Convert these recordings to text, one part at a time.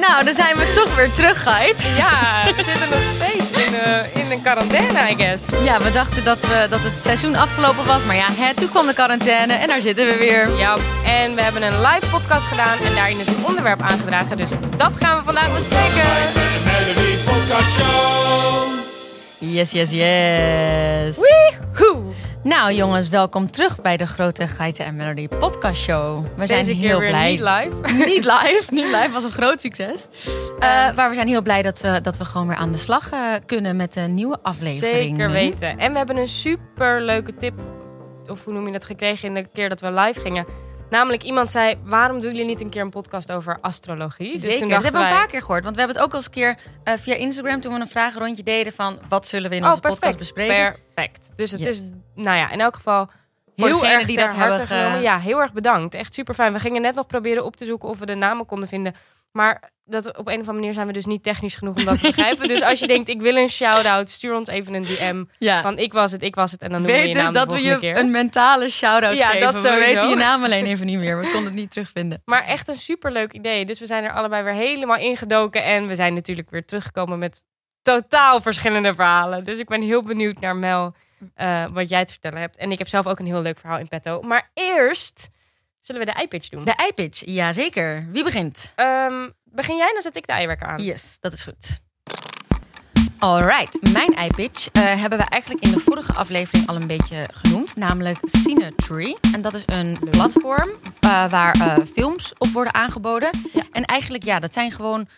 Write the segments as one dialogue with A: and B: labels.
A: Nou, dan zijn we toch weer terug, Geit.
B: Ja, we zitten nog steeds in, eh, in een quarantaine, I guess.
A: Ja, we dachten dat, we, dat het seizoen afgelopen was. Maar ja, hè, toen kwam de quarantaine en daar zitten we weer.
B: Ja, en we hebben een live podcast gedaan en daarin is een onderwerp aangedragen. Dus dat gaan we vandaag bespreken.
C: Melody Podcast Show.
A: Yes, yes, yes.
B: Woehoe!
A: Nou jongens, welkom terug bij de Grote Geiten en Melody podcast show. We zijn
B: Deze keer
A: heel
B: weer
A: blij.
B: niet live.
A: Niet live, niet live, was een groot succes. Eh, maar we zijn heel blij dat we, dat we gewoon weer aan de slag eh, kunnen met een nieuwe aflevering.
B: Zeker weten. En we hebben een super leuke tip, of hoe noem je dat, gekregen in de keer dat we live gingen. Namelijk iemand zei, waarom doen jullie niet een keer een podcast over astrologie? Dus
A: Zeker,
B: toen
A: dat hebben we een paar keer gehoord. Want we hebben het ook al eens een keer eh, via Instagram... toen we een vragenrondje deden van... wat zullen we in
B: Oh,
A: onze podcast bespreken?
B: Perfect. Dus het
A: Yes.
B: is, nou ja, in elk geval heel erg
A: die dat hebben ge-
B: genomen. Ja, heel erg bedankt. Echt super fijn. We gingen net nog proberen op te zoeken of we de namen konden vinden. Maar dat, op een of andere manier zijn we dus niet technisch genoeg om dat te begrijpen. Dus als je denkt, ik wil een shout-out, stuur ons even een DM.
A: Ja.
B: Van ik was het, ik was het. En dan noemen we
A: Weet
B: je
A: dus
B: naam de
A: dat we je
B: keer.
A: een mentale shout-out
B: Ja,
A: geven.
B: dat
A: we
B: sowieso.
A: weten je naam alleen even niet meer. We konden het niet terugvinden.
B: Maar echt een superleuk idee. Dus we zijn er allebei weer helemaal ingedoken. En we zijn natuurlijk weer teruggekomen met totaal verschillende verhalen. Dus ik ben heel benieuwd naar Mel, eh, wat jij te vertellen hebt. En ik heb zelf ook een heel leuk verhaal in petto. Maar eerst zullen we de iPitch doen.
A: De iPitch, jazeker. Wie begint?
B: Ehm, begin jij, dan zet ik de eiwerker aan.
A: Yes, dat is goed. Alright, mijn eh hebben we eigenlijk in de vorige aflevering al een beetje genoemd, namelijk Cinetree. En dat is een platform eh, waar eh, films op worden aangeboden.
B: Ja.
A: En eigenlijk, ja, dat zijn gewoon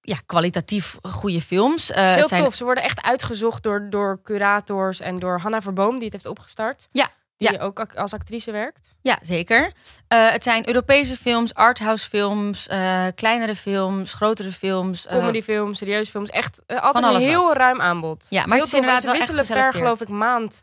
A: ja, kwalitatief goede films.
B: Het is heel
A: het zijn,
B: tof. Ze worden echt uitgezocht door, door curators en door Hanna Verboom, die het heeft opgestart.
A: Ja,
B: Die
A: ja.
B: ook als actrice werkt.
A: Ja, zeker. Eh, het zijn Europese films, arthouse films, eh, kleinere films, grotere films. eh,
B: Comedyfilms, serieuze films. Echt altijd een heel
A: wat.
B: ruim aanbod.
A: Ja, maar het is
B: Ze wisselen per, geloof ik, maand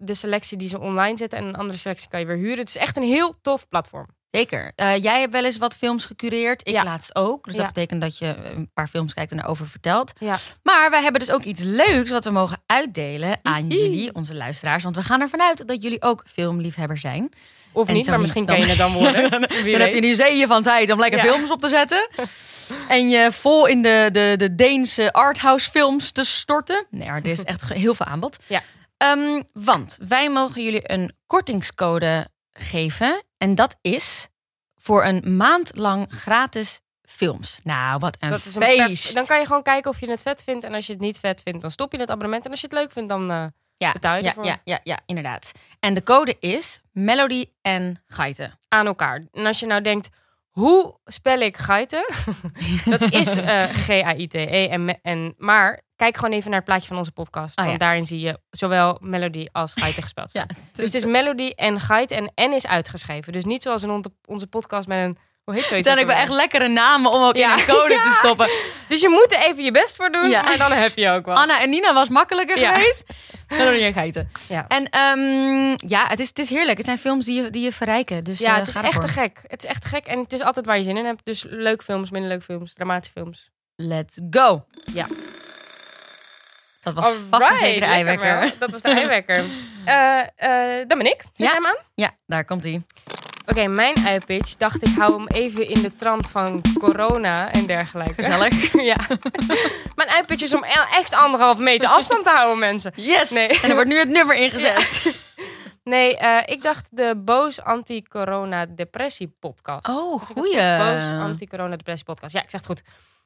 B: de selectie die ze online zetten. En een andere selectie kan je weer huren. Het is echt een heel tof platform.
A: Zeker. Eh, jij hebt wel eens wat films gecureerd. Ik
B: Ja.
A: laatst ook. Dus
B: Ja.
A: dat betekent dat je een paar films kijkt en erover vertelt.
B: Ja.
A: Maar wij hebben dus ook iets leuks wat we mogen uitdelen aan
B: Hihi.
A: jullie, onze luisteraars. Want we gaan ervan uit dat jullie ook filmliefhebber zijn.
B: Of
A: En
B: niet, maar misschien kan je het dan worden.
A: dan heb je nu zeeën van tijd om lekker films op te zetten. en je vol in de, de, de Deense arthouse films te storten. Nee, er is echt heel veel aanbod.
B: Ja.
A: Ehm, want wij mogen jullie een kortingscode geven. En dat is voor een maand lang gratis films. Nou, wat een
B: Dat is een perf-
A: feest.
B: dan kan je gewoon kijken of je het vet vindt. En als je het niet vet vindt, dan stop je het abonnement. En als je het leuk vindt, dan eh,
A: ja,
B: betaal je
A: ja,
B: ervoor.
A: ja, ja, ja, inderdaad. En de code is Melody en Geiten.
B: aan elkaar. En als je nou denkt, hoe spel ik geiten? dat is eh, G-A-I-T-E. En, en, maar kijk gewoon even naar het plaatje van onze podcast.
A: Oh,
B: want
A: ja.
B: daarin zie je zowel Melody als geiten gespeeld.
A: Ja.
B: Dus het is Melody en geiten en N is uitgeschreven. Dus niet zoals in onze, onze podcast met een... Hoe heet zoiets?
A: Zijn ook
B: ook
A: wel echt lekkere namen om ook
B: Ja.
A: in een code te stoppen.
B: Dus je moet er even je best voor doen,
A: Ja.
B: maar dan heb je ook wel.
A: Anna en Nina was makkelijker geweest. Dan dan jij geiten.
B: Ja.
A: En ehm, ja, het is, het is heerlijk. Het zijn films die je, die je verrijken. Dus,
B: Ja,
A: eh,
B: het is echt te gek. Het is echt gek en het is altijd waar je zin in hebt. Dus leuk films, minder leuk films, dramatische films.
A: Let's go.
B: Ja.
A: Dat was vast zeker de eiwekker.
B: Dat was de eiwekker. Eh, eh, dan ben ik. Zet
A: Ja.
B: jij hem aan?
A: Ja, daar komt hij.
B: Oké, mijn iPitch dacht ik hou hem even in de trant van corona en dergelijke.
A: Gezellig.
B: ja. mijn iPitch is om e- echt anderhalf meter afstand te houden, mensen.
A: Yes.
B: Nee.
A: En er wordt nu het nummer ingezet.
B: Nee, eh, ik dacht de Boos Anti-Corona Depressie podcast.
A: Oh, goeie.
B: Boos Anti-Corona Depressie podcast. Ja, ik zeg het goed.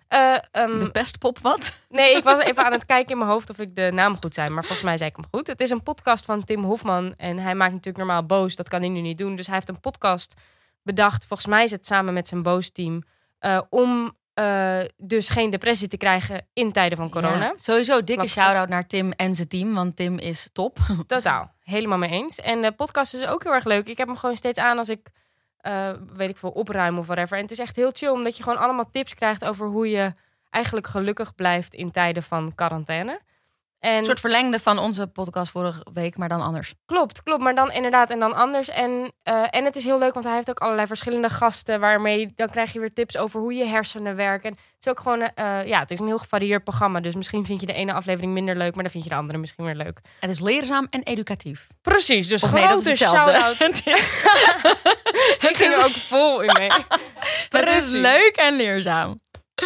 B: Eh, ehm,
A: De pestpop wat?
B: Nee, ik was even aan het kijken in mijn hoofd of ik de naam goed zei. Maar volgens mij zei ik hem goed. Het is een podcast van Tim Hofman. En hij maakt natuurlijk normaal boos. Dat kan hij nu niet doen. Dus hij heeft een podcast bedacht. Volgens mij is het samen met zijn boos team. eh, om eh, dus geen depressie te krijgen in tijden van corona.
A: Ja, sowieso dikke shout-out naar Tim en zijn team. Want Tim is top.
B: Totaal. Helemaal mee eens. En de podcast is ook heel erg leuk. Ik heb hem gewoon steeds aan als ik, eh, weet ik veel, opruim of whatever. En het is echt heel chill. Omdat je gewoon allemaal tips krijgt over hoe je eigenlijk gelukkig blijft in tijden van quarantaine. En
A: Een soort verlengde van onze podcast vorige week, maar dan anders.
B: Klopt, klopt. Maar dan inderdaad en dan anders. En, eh, en het is heel leuk, want hij heeft ook allerlei verschillende gasten. Waarmee dan krijg je weer tips over hoe je hersenen werken. En het is ook gewoon, eh, ja, het is een heel gevarieerd programma. Dus misschien vind je de ene aflevering minder leuk, maar dan vind je de andere misschien weer leuk.
A: Het is leerzaam en educatief.
B: Precies, dus
A: Of nee, dat is
B: grote shout-out. Ik ging er ook vol in mee.
A: het is leuk en leerzaam.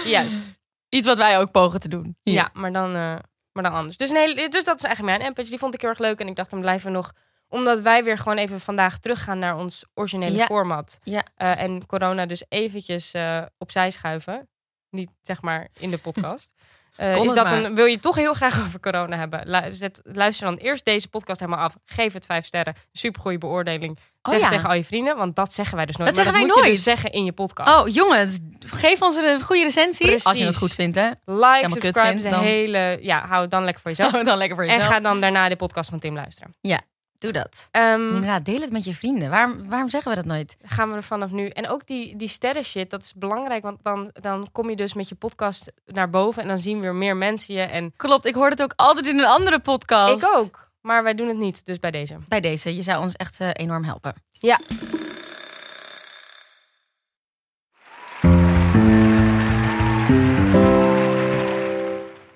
B: Juist.
A: Iets wat wij ook pogen te doen. Hier.
B: Ja, maar dan, eh, maar dan anders. Dus, een hele, dus dat is eigenlijk mijn empage. Die vond ik heel erg leuk. En ik dacht, dan blijven we nog... Omdat wij weer gewoon even vandaag teruggaan naar ons originele
A: Ja.
B: format.
A: Ja.
B: Eh, en corona dus eventjes eh, opzij schuiven. Niet zeg maar in de podcast. Eh, is
A: het
B: dat
A: maar.
B: een, wil je toch heel graag over corona hebben? Luister dan eerst deze podcast helemaal af. Geef het vijf sterren. Supergoeie beoordeling.
A: Oh
B: zeg
A: ja.
B: het tegen al je vrienden, want dat zeggen wij dus nooit.
A: Dat
B: maar
A: zeggen
B: dat
A: wij
B: moet je dus
A: nooit.
B: zeggen in je podcast.
A: Oh, jongens, geef ons een goede recensie. Als je het goed vindt, hè.
B: like, subscribe,
A: vindt,
B: de
A: dan-
B: hele... Ja, hou het dan lekker voor jezelf.
A: dan lekker voor
B: en
A: jezelf.
B: ga dan daarna de podcast van Tim luisteren.
A: Doe dat.
B: Ehm,
A: Inderdaad, deel het met je vrienden. Waarom, waarom zeggen we dat nooit?
B: gaan we er vanaf nu. En ook die, die sterren shit, dat is belangrijk. Want dan, dan kom je dus met je podcast naar boven. En dan zien weer meer mensen je. En
A: Klopt, ik hoor het ook altijd in een andere podcast.
B: ik ook. Maar wij doen het niet, dus bij deze.
A: Bij deze, je zou ons echt eh, enorm helpen.
B: Ja.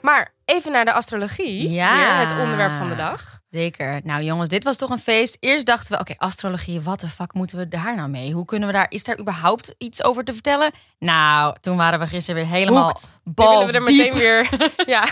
B: Maar even naar de astrologie.
A: Ja.
B: Het onderwerp van de dag.
A: Zeker. Nou jongens, dit was toch een feest. Eerst dachten we, oké, astrologie, wat de fuck moeten we daar nou mee? Hoe kunnen we daar, is daar überhaupt iets over te vertellen? Nou, toen waren we gisteren weer helemaal
B: willen we er meteen weer... ja,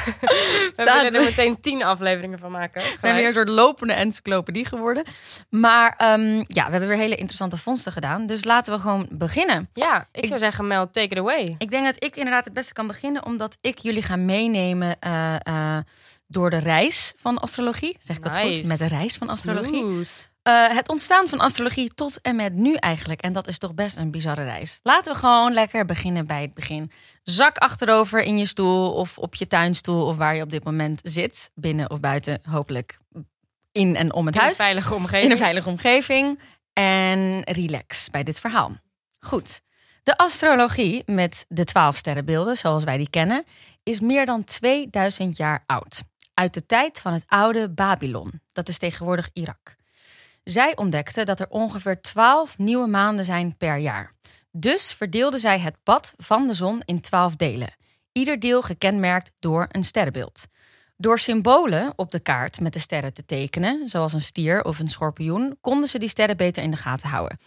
B: we willen er meteen tien afleveringen van maken.
A: We zijn weer een soort lopende encyclopedie geworden. Maar ehm, ja, we hebben weer hele interessante vondsten gedaan. Dus laten we gewoon beginnen.
B: Ja, ik,
A: Ik-
B: zou zeggen, Mel, take it away.
A: Ik denk dat ik inderdaad het beste kan beginnen, omdat ik jullie ga meenemen eh, eh, door de reis van astrologie. Zeg ik dat
B: Nice.
A: goed? Met de reis van astrologie. Eh, het ontstaan van astrologie tot en met nu eigenlijk. En dat is toch best een bizarre reis. Laten we gewoon lekker beginnen bij het begin. Zak achterover in je stoel of op je tuinstoel of waar je op dit moment zit. Binnen of buiten, hopelijk in en om het
B: In een
A: huis.
B: veilige omgeving.
A: In een veilige omgeving. En relax bij dit verhaal. Goed. De astrologie met de twaalf sterrenbeelden, zoals wij die kennen, is meer dan 2000 jaar oud. Uit de tijd van het oude Babylon. Dat is tegenwoordig Irak. Zij ontdekte dat er ongeveer 12 nieuwe maanden zijn per jaar. Dus verdeelden zij het pad van de zon in 12 delen. Ieder deel gekenmerkt door een sterrenbeeld. Door symbolen op de kaart met de sterren te tekenen, zoals een stier of een schorpioen, konden ze die sterren beter in de gaten houden.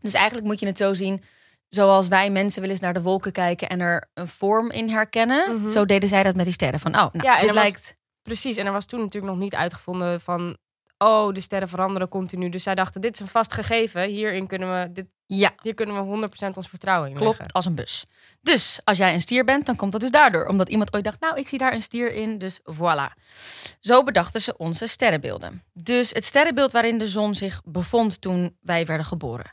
A: Dus eigenlijk moet je het zo zien, zoals wij mensen wel eens naar de wolken kijken en er een vorm in herkennen.
B: Mhm.
A: Zo deden zij dat met die sterren. Van, oh, nou,
B: Ja,
A: dit lijkt...
B: Precies, en er was toen natuurlijk nog niet uitgevonden van... oh, de sterren veranderen continu. Dus zij dachten, dit is een vast gegeven. Hierin kunnen we, dit,
A: Ja,
B: hier kunnen we 100% ons vertrouwen in leggen.
A: klopt, als een bus. Dus als jij een stier bent, dan komt dat dus daardoor. Omdat iemand ooit dacht, nou, ik zie daar een stier in, dus voilà. Zo bedachten ze onze sterrenbeelden. Dus het sterrenbeeld waarin de zon zich bevond toen wij werden geboren.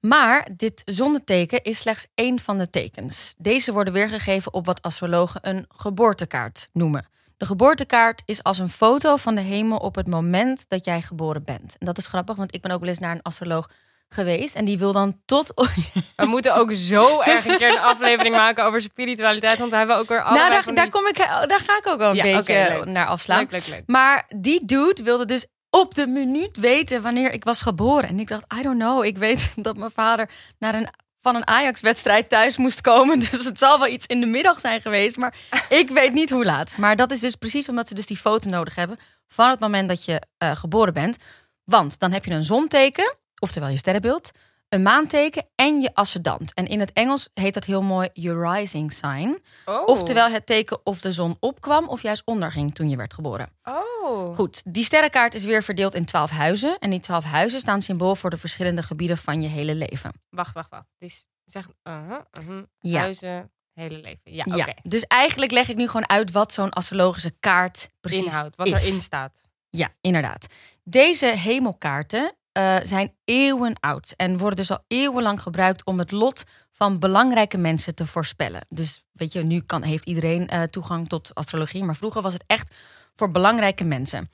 A: Maar dit zonneteken is slechts één van de tekens. Deze worden weergegeven op wat astrologen een geboortekaart noemen. De geboortekaart is als een foto van de hemel op het moment dat jij geboren bent. En dat is grappig, want ik ben ook wel eens naar een astroloog geweest. En die wil dan tot
B: We moeten ook zo erg een keer een aflevering maken over spiritualiteit. Want daar hebben we ook weer
A: Nou, daar, daar, kom ik, daar ga ik ook wel een
B: Ja,
A: beetje naar afslaan.
B: Leuk, leuk, leuk.
A: Maar die dude wilde dus op de minuut weten wanneer ik was geboren. En ik dacht, I don't know. Ik weet dat mijn vader naar een, van een Ajax-wedstrijd thuis moest komen. Dus het zal wel iets in de middag zijn geweest. Maar ik weet niet hoe laat. Maar dat is dus precies omdat ze dus die foto nodig hebben... van het moment dat je eh, geboren bent. Want dan heb je een zonteken, oftewel je sterrenbeeld... een maanteken en je ascendant. En in het Engels heet dat heel mooi your rising sign.
B: Oh.
A: Oftewel het teken of de zon opkwam of juist onderging toen je werd geboren.
B: Oh.
A: Goed, die sterrenkaart is weer verdeeld in twaalf huizen. En die twaalf huizen staan symbool voor de verschillende gebieden van je hele leven.
B: Wacht, wacht, wacht. Het is zeg, uh-huh, uh-huh,
A: Ja.
B: huizen, hele leven. Ja,
A: dus eigenlijk leg ik nu gewoon uit wat zo'n astrologische kaart precies
B: Inhoud, wat
A: is.
B: erin staat.
A: Ja, inderdaad. Deze hemelkaarten eh, zijn eeuwen oud en worden dus al eeuwenlang gebruikt om het lot van belangrijke mensen te voorspellen. Dus weet je, nu kan, heeft iedereen eh, toegang tot astrologie, maar vroeger was het echt voor belangrijke mensen.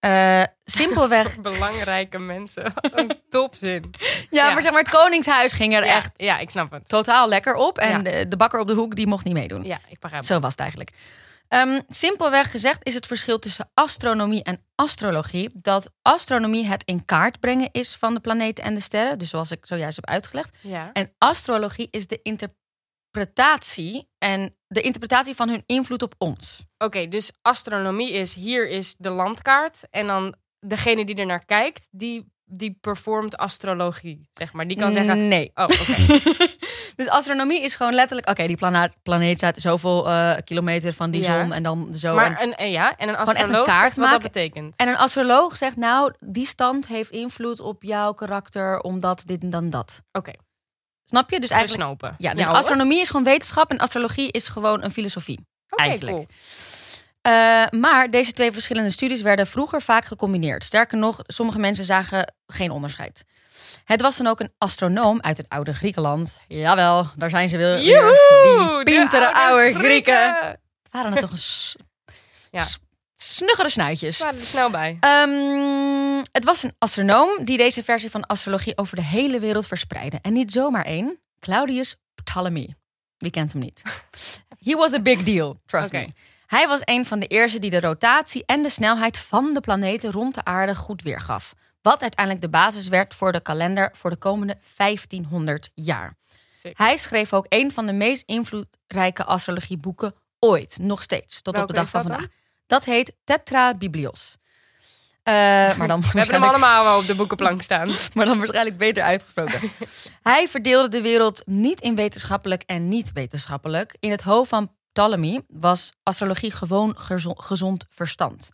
A: Eh, simpelweg.
B: Belangrijke mensen. Een topzin.
A: ja,
B: Ja.
A: maar zeg maar, het Koningshuis ging er
B: Ja,
A: echt
B: ja, ik snap het.
A: totaal lekker op. En
B: Ja.
A: de, de bakker op de hoek, die mocht niet meedoen.
B: Ja, ik begrijp het.
A: Zo was het eigenlijk. Ehm, simpelweg gezegd is het verschil tussen astronomie en astrologie dat astronomie het in kaart brengen is van de planeten en de sterren, dus zoals ik zojuist heb uitgelegd.
B: Ja.
A: En astrologie is de interpretatie en de interpretatie van hun invloed op ons.
B: Oké, dus astronomie is hier is de landkaart. En dan degene die er naar kijkt, die die performt astrologie, zeg maar. Die kan zeggen,
A: Nee.
B: oh, oké.
A: Dus astronomie is gewoon letterlijk... Oké, die planeet, planeet staat zoveel eh, kilometer van die
B: Ja.
A: zon en dan zo. en,
B: Maar een, en ja, en een
A: echt een
B: astroloog
A: kaart
B: zegt wat dat betekent.
A: en een astroloog zegt nou, die stand heeft invloed op jouw karakter... omdat dit en dan dat.
B: Oké,
A: Snap je? Dus eigenlijk... Ja, dus astronomie is gewoon wetenschap en astrologie is gewoon een filosofie.
B: Oké,
A: eigenlijk.
B: cool.
A: Eh, maar deze twee verschillende studies werden vroeger vaak gecombineerd. Sterker nog, sommige mensen zagen geen onderscheid. Het was dan ook een astronoom uit het oude Griekenland. Jawel, daar zijn ze weer.
B: Joehoe,
A: Die pintere
B: de
A: oude Grieken.
B: Grieken.
A: Waren het toch een
B: Ja.
A: snuggere snuitjes.
B: We waren er snel bij.
A: Ehm, het was een astronoom die deze versie van astrologie over de hele wereld verspreidde. En niet zomaar één, Claudius Ptolemy. Wie kent hem niet? He was a big deal, trust me. Hij was een van de eerste die de rotatie en de snelheid van de planeten rond de aarde goed weergaf. Wat uiteindelijk de basis werd voor de kalender voor de komende 1500 jaar.
B: Sick.
A: Hij schreef ook een van de meest invloedrijke astrologieboeken ooit, nog steeds, tot
B: Welke
A: op de dag van
B: dat
A: vandaag.
B: dan?
A: Dat heet Tetra Biblios. Eh, maar, dan
B: We hebben hem allemaal wel op de boekenplank staan.
A: maar dan waarschijnlijk beter uitgesproken. Hij verdeelde de wereld niet in wetenschappelijk en niet wetenschappelijk. In het hoofd van Ptolemy was astrologie gewoon gezo- gezond verstand.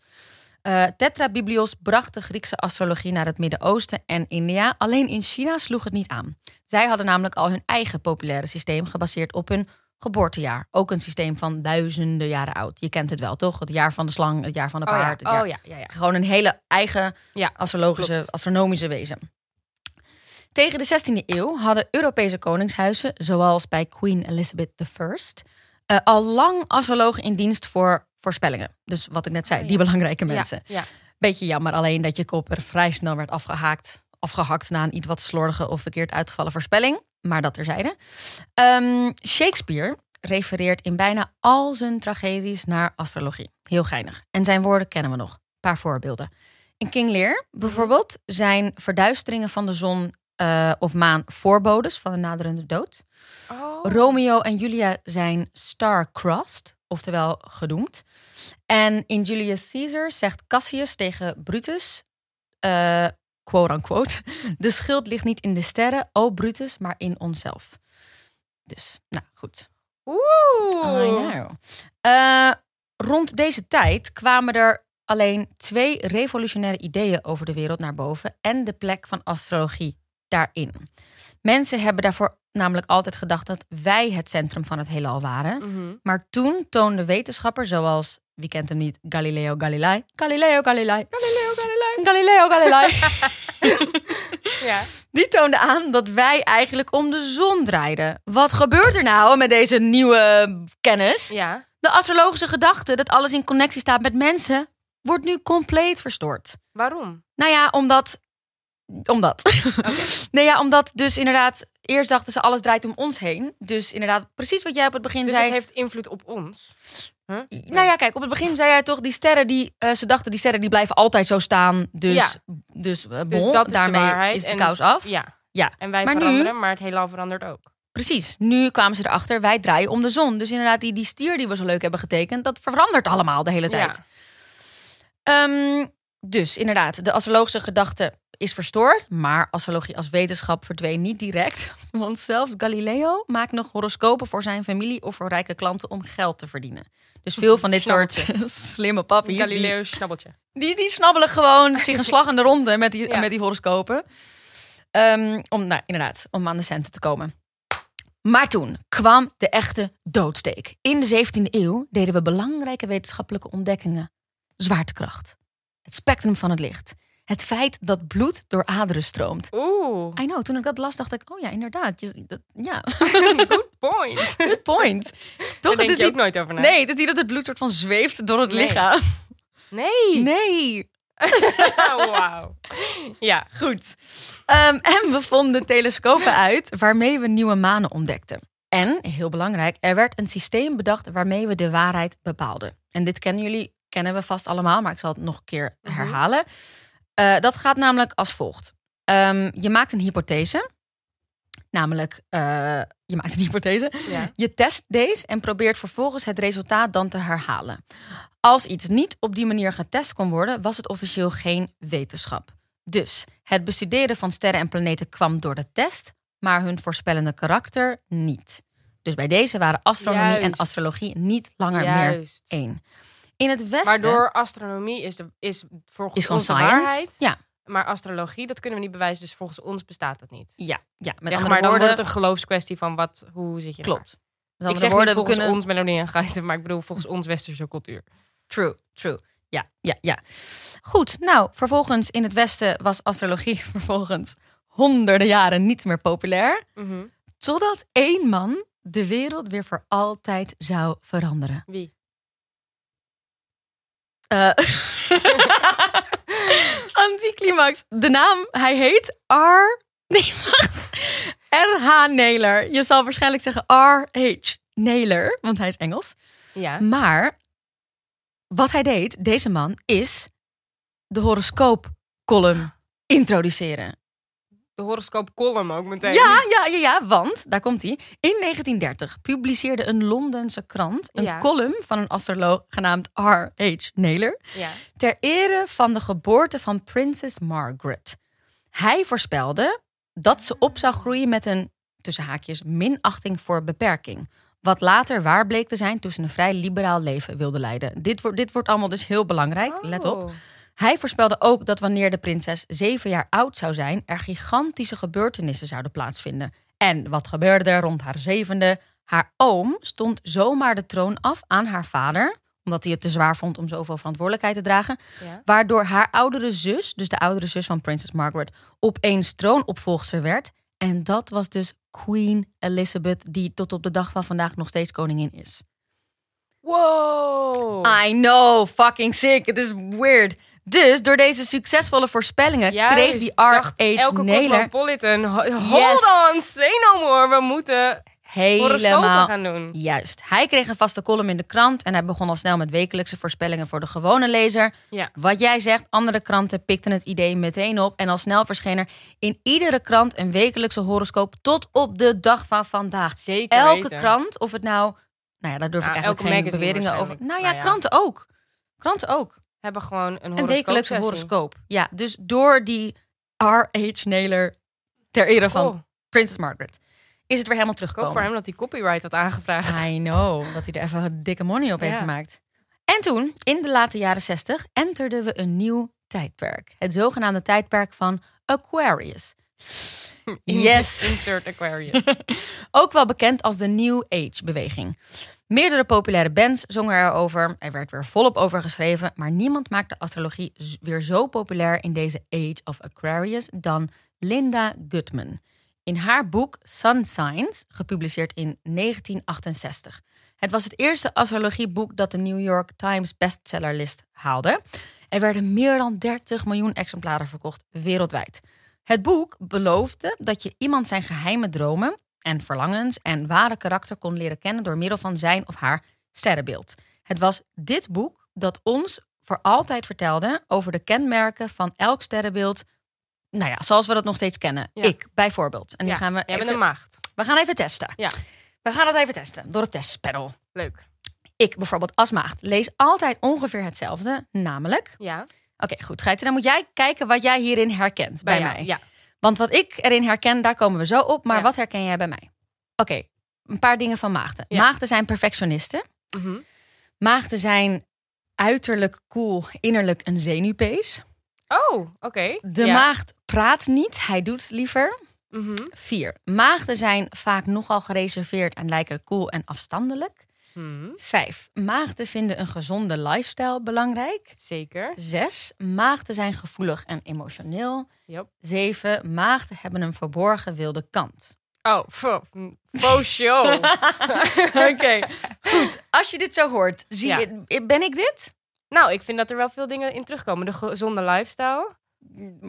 A: Eh Tetrabiblios bracht de Griekse astrologie naar het Midden-Oosten en India. Alleen in China sloeg het niet aan. Zij hadden namelijk al hun eigen populaire systeem gebaseerd op hun geboortejaar. Ook een systeem van duizenden jaren oud. Je kent het wel, toch? Het jaar van de slang, het jaar van de
B: Oh
A: paard.
B: oh ja, ja, ja.
A: gewoon een hele eigen astrologische,
B: klopt.
A: astronomische wezen. Tegen de 16e eeuw hadden Europese koningshuizen, zoals bij Queen Elizabeth I, eh, al lang astrologen in dienst voor voorspellingen. Dus wat ik net zei,
B: Oh ja.
A: die belangrijke
B: Ja,
A: mensen.
B: Ja,
A: Beetje jammer alleen dat je kop er vrij snel werd afgehaakt, afgehakt na een iets wat slordige of verkeerd uitgevallen voorspelling. Maar dat terzijde. Ehm Shakespeare refereert in bijna al zijn tragedies naar astrologie. Heel geinig. En zijn woorden kennen we nog. Een paar voorbeelden. In King Lear bijvoorbeeld zijn verduisteringen van de zon eh, of maan voorbodes van de naderende dood.
B: Oh.
A: Romeo en Julia zijn star-crossed, oftewel gedoemd. En in Julius Caesar zegt Cassius tegen Brutus, eh quote unquote, de schuld ligt niet in de sterren, o Brutus, maar in onszelf. Dus, nou goed.
B: Oeh.
A: Know. Eh, rond deze tijd kwamen er alleen twee revolutionaire ideeën over de wereld naar boven en de plek van astrologie daarin. Mensen hebben daarvoor namelijk altijd gedacht dat wij het centrum van het heelal waren.
B: Mhm.
A: Maar toen toonden wetenschappers zoals, wie kent hem niet, Galileo Galilei. Galileo Galilei.
B: Galileo Galilei.
A: Galileo Galilei.
B: Ja.
A: Die toonde aan dat wij eigenlijk om de zon draaiden. Wat gebeurt er nou met deze nieuwe kennis?
B: Ja.
A: De astrologische gedachte dat alles in connectie staat met mensen wordt nu compleet verstoord.
B: Waarom?
A: Nou ja, omdat. Omdat. nee, ja, omdat dus inderdaad. Eerst dachten ze alles draait om ons heen. Dus inderdaad, precies wat jij op het begin
B: Dus
A: zei.
B: het heeft invloed op ons. Huh?
A: Nou ja, kijk, op het begin zei jij toch die sterren die. eh, ze dachten die sterren die blijven altijd zo staan. Dus,
B: Ja.
A: dus,
B: Dus
A: bon,
B: dat is de
A: daarmee
B: waarheid.
A: is de
B: En-
A: kous af.
B: Ja.
A: Ja.
B: En wij
A: Maar nu-
B: veranderen, maar het heelal verandert ook.
A: Precies. Nu kwamen ze erachter, wij draaien om de zon. Dus inderdaad, die, die stier die we zo leuk hebben getekend, dat verandert allemaal de hele tijd. Ehm, dus inderdaad, de astrologische gedachte is verstoord. Maar astrologie als wetenschap verdween niet direct. Want zelfs Galileo maakt nog horoscopen voor zijn familie of voor rijke klanten om geld te verdienen. Dus veel van dit soort slimme pappies,
B: Galileo snabbeltje.
A: die, die snabbelen gewoon zich een slag in de ronde met die,
B: Ja.
A: met die horoscopen. Ehm, om, nou, inderdaad, om aan de centen te komen. Maar toen kwam de echte doodsteek. In de 17e eeuw deden we belangrijke wetenschappelijke ontdekkingen. Zwaartekracht. Het spectrum van het licht. Het feit dat bloed door aderen stroomt.
B: Oeh,
A: I know, toen ik dat las dacht ik, oh ja, inderdaad. Je, dat, ja,
B: point.
A: good point. Toch,
B: Daar
A: het
B: denk je ook
A: niet,
B: nooit over na.
A: nee, het is niet dat het bloed soort van zweeft door het
B: Nee.
A: lichaam.
B: Nee.
A: Nee.
B: Wauw. Ja.
A: Goed. Ehm, en we vonden telescopen uit waarmee we nieuwe manen ontdekten. En, heel belangrijk, er werd een systeem bedacht waarmee we de waarheid bepaalden. En dit kennen jullie, kennen we vast allemaal, maar ik zal het nog een keer
B: Mhm.
A: herhalen. Eh, dat gaat namelijk als volgt. Ehm, je maakt een hypothese. Namelijk, eh, je maakt een hypothese.
B: ja.
A: Je test deze en probeert vervolgens het resultaat dan te herhalen. Als iets niet op die manier getest kon worden, was het officieel geen wetenschap. Dus het bestuderen van sterren en planeten kwam door de test, maar hun voorspellende karakter niet. Dus bij deze waren astronomie en astrologie niet langer meer één. In het westen
B: Waardoor astronomie is, de, is volgens
A: is gewoon science.
B: waarheid.
A: Ja,
B: Maar astrologie, dat kunnen we niet bewijzen. Dus volgens ons bestaat dat niet.
A: ja, ja. Met
B: maar dan
A: woorden,
B: wordt het een geloofskwestie van wat, hoe zit je
A: klopt. Met
B: Ik zeg
A: woorden,
B: niet volgens
A: kunnen
B: ons Melanie en Geiten, maar ik bedoel volgens ons westerse cultuur.
A: True, true. Ja, ja, ja. Goed, nou, vervolgens in het Westen was astrologie vervolgens honderden jaren niet meer populair.
B: Mhm.
A: Totdat één man de wereld weer voor altijd zou veranderen.
B: Wie?
A: Eh Anticlimax. De naam, hij heet R... Nee, wacht. R.H. Naylor. Je zal waarschijnlijk zeggen R.H. Naylor, want hij is Engels.
B: Ja.
A: Maar wat hij deed, deze man, is de horoscoop-column introduceren.
B: De horoscoop column ook meteen.
A: Ja, ja, ja, ja, want, daar komt hij. In 1930 publiceerde een Londense krant een
B: Ja.
A: column van een astroloog genaamd R.H. Naylor
B: Ja.
A: ter ere van de geboorte van prinses Margaret. Hij voorspelde dat ze op zou groeien met een, tussen haakjes, minachting voor beperking. Wat later waar bleek te zijn toen ze een vrij liberaal leven wilde leiden. Dit wordt, dit wordt allemaal dus heel belangrijk, let op. Hij voorspelde ook dat wanneer de prinses zeven jaar oud zou zijn, er gigantische gebeurtenissen zouden plaatsvinden. En wat gebeurde er rond haar zevende? Haar oom stond zomaar de troon af aan haar vader, omdat hij het te zwaar vond om zoveel verantwoordelijkheid te dragen.
B: Ja.
A: Waardoor haar oudere zus, dus de oudere zus van prinses Margaret, opeens troonopvolgster werd. En dat was dus Queen Elizabeth, die tot op de dag van vandaag nog steeds koningin is.
B: Wow.
A: I know, fucking sick. Het is weird. Dus door deze succesvolle voorspellingen
B: Juist.
A: kreeg die R.H.
B: Elke cosmopolitan. ho- Hold
A: Yes.
B: on, say no more. We moeten
A: helemaal
B: gaan doen.
A: juist. Hij kreeg een vaste column in de krant en hij begon al snel met wekelijkse voorspellingen voor de gewone lezer.
B: Ja.
A: Wat jij zegt, andere kranten pikten het idee meteen op en al snel verscheen er in iedere krant een wekelijkse horoscoop tot op de dag van vandaag.
B: Zeker
A: Elke
B: weten.
A: krant, of het nou, nou ja, daar durf ik
B: Nou,
A: eigenlijk geen beweringen over. Nou ja,
B: Nou ja.
A: kranten ook. Kranten ook.
B: Hebben gewoon een
A: Een
B: horoscoop
A: wekelijkse horoscoop. Ja, dus door die R.H. Naylor ter ere van Prinses Margaret is het weer helemaal teruggekomen.
B: voor hem dat hij copyright had aangevraagd.
A: I know, dat hij er even een dikke money op heeft gemaakt. En toen, in de late jaren 60, enterden we een nieuw tijdperk. Het zogenaamde tijdperk van Aquarius. Yes.
B: Insert Aquarius.
A: Ook wel bekend als de New Age-beweging. Meerdere populaire bands zongen erover. Er werd weer volop over geschreven. Maar niemand maakte astrologie weer zo populair in deze Age of Aquarius dan Linda Goodman. In haar boek Sun Signs, gepubliceerd in 1968. Het was het eerste astrologieboek dat de New York Times bestsellerlist haalde. Er werden meer dan 30 miljoen exemplaren verkocht wereldwijd. Het boek beloofde dat je iemand zijn geheime dromen en verlangens en ware karakter kon leren kennen door middel van zijn of haar sterrenbeeld. Het was dit boek dat ons voor altijd vertelde over de kenmerken van elk sterrenbeeld. Nou ja, zoals we dat nog steeds kennen.
B: Ja.
A: Ik bijvoorbeeld. En nu
B: Ja,
A: gaan we even,
B: een maagd.
A: we gaan even testen.
B: Ja.
A: We gaan dat even testen door het testpanel.
B: Leuk.
A: Ik bijvoorbeeld als maagd lees altijd ongeveer hetzelfde, namelijk.
B: Ja.
A: Oké, goed. Geiten, dan moet jij kijken wat jij hierin herkent bij,
B: jou.
A: mij.
B: Ja.
A: Want wat ik erin herken, daar komen we zo op. Maar
B: Ja.
A: wat herken jij bij mij? Oké, een paar dingen van maagden.
B: Ja.
A: Maagden zijn perfectionisten.
B: Mhm.
A: Maagden zijn uiterlijk cool, innerlijk een zenuwpees.
B: Oh, oké.
A: De
B: ja.
A: maagd praat niet, hij doet liever.
B: Mhm.
A: Vier. Maagden zijn vaak nogal gereserveerd en lijken cool en afstandelijk.
B: Mhm.
A: Vijf. Maagden vinden een gezonde lifestyle belangrijk.
B: Zeker.
A: Zes. Maagden zijn gevoelig en emotioneel.
B: Yep.
A: Zeven. Maagden hebben een verborgen wilde kant.
B: Oh, fo, faux show.
A: Oké, goed. Als je dit zo hoort, zie
B: Ja.
A: je, ben ik dit?
B: nou, ik vind dat er wel veel dingen in terugkomen. De gezonde lifestyle.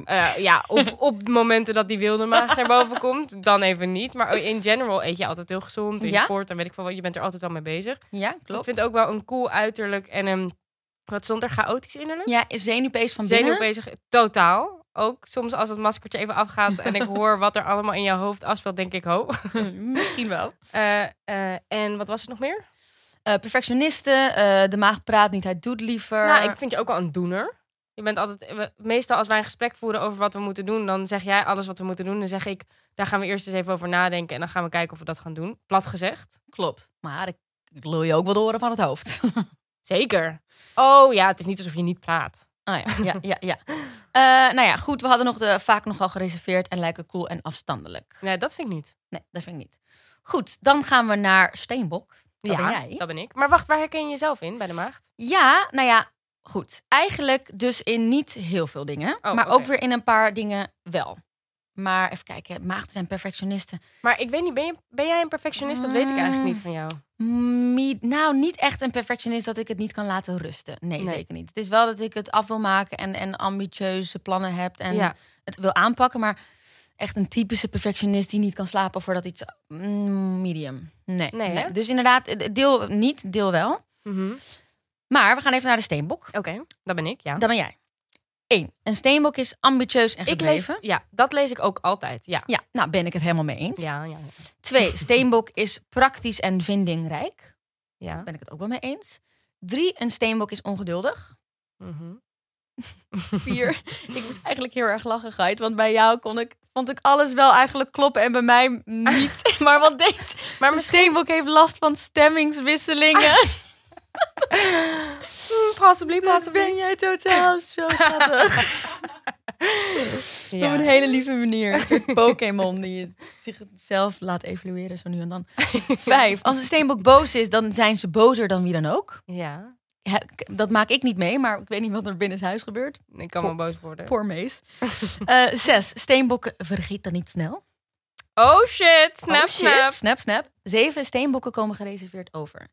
B: Eh, ja, op, op momenten dat die wilde maag naar boven komt, dan even niet. Maar in general eet je altijd heel gezond. In
A: Ja?
B: sport en weet ik veel wat. Je bent er altijd wel mee bezig.
A: Ja,
B: Ik
A: klopt.
B: vind ook wel een cool uiterlijk en een... Wat stond er? Chaotisch innerlijk?
A: Ja, zenuwpees van binnen?
B: Zenuw bezig. Totaal. Ook soms als het maskertje even afgaat en ik hoor wat er allemaal in jouw hoofd afspeelt, denk ik, ho.
A: Misschien wel.
B: Eh, eh, en wat was het nog meer?
A: Perfectionisten, de maag praat niet, hij doet liever.
B: Nou, ik vind je ook wel een doener. Je bent altijd, meestal als wij een gesprek voeren over wat we moeten doen, dan zeg jij alles wat we moeten doen. Dan zeg ik, daar gaan we eerst eens even over nadenken en dan gaan we kijken of we dat gaan doen. Plat gezegd.
A: Klopt. Maar ik, ik lul je ook wel de oren van het hoofd.
B: Zeker. Oh ja, het is niet alsof je niet praat.
A: Oh ja, ja, ja. ja. Eh, nou ja, goed. We hadden nog de, vaak nogal gereserveerd en lijken cool en afstandelijk.
B: Nee, dat vind ik niet.
A: Nee, dat vind ik niet. Goed, dan gaan we naar Steenbok. Dat
B: ja,
A: ben jij.
B: dat ben ik. Maar wacht, waar herken je jezelf in bij de maagd?
A: Ja, nou ja, goed. Eigenlijk dus in niet heel veel dingen.
B: Oh,
A: maar ook weer in een paar dingen wel. Maar even kijken, maagden zijn perfectionisten.
B: Maar ik weet niet, ben, je, ben jij een perfectionist? Dat weet ik eigenlijk niet van jou.
A: Mi- nou, niet echt een perfectionist dat ik het niet kan laten rusten. Nee,
B: Nee.
A: zeker niet. Het is wel dat ik het af wil maken en, en ambitieuze plannen heb en
B: Ja.
A: het wil aanpakken. Maar echt een typische perfectionist die niet kan slapen voordat iets... mm, medium. Nee.
B: Nee?
A: Dus inderdaad, deel niet, deel wel.
B: Mhm.
A: Maar we gaan even naar de steenbok.
B: Oké, dat ben ik, ja.
A: Dan ben jij. Eén, een steenbok is ambitieus en
B: Ik lees,
A: gedreven.
B: ja, dat lees ik ook altijd. Ja.
A: Ja, nou ben ik het helemaal mee eens.
B: Ja, ja,
A: Twee, steenbok is praktisch en vindingrijk.
B: ja.
A: Ben ik het ook wel mee eens. Drie, een steenbok is ongeduldig.
B: Mhm.
A: Vier, ik moest eigenlijk heel erg lachen, Gait. Want bij jou kon ik, vond ik alles wel eigenlijk kloppen en bij mij niet. maar want deze
B: Maar misschien...
A: steenbok heeft last van stemmingswisselingen.
B: Possibly,
A: Wat ben jij totaal zo schattig. Op een hele lieve manier. Pokémon die zichzelf laat evalueren zo nu en dan. Vijf. Als een steenbok boos is, dan zijn ze bozer dan wie dan ook.
B: Ja,
A: Dat maak ik niet mee, maar ik weet niet wat er binnen huis gebeurt.
B: ik kan wel boos worden.
A: Poor Mees. Eh, zes. Steenbokken vergeet dan niet snel.
B: Oh shit, snap,
A: Oh, shit.
B: snap.
A: Snap, snap. Zeven. Steenbokken komen gereserveerd over.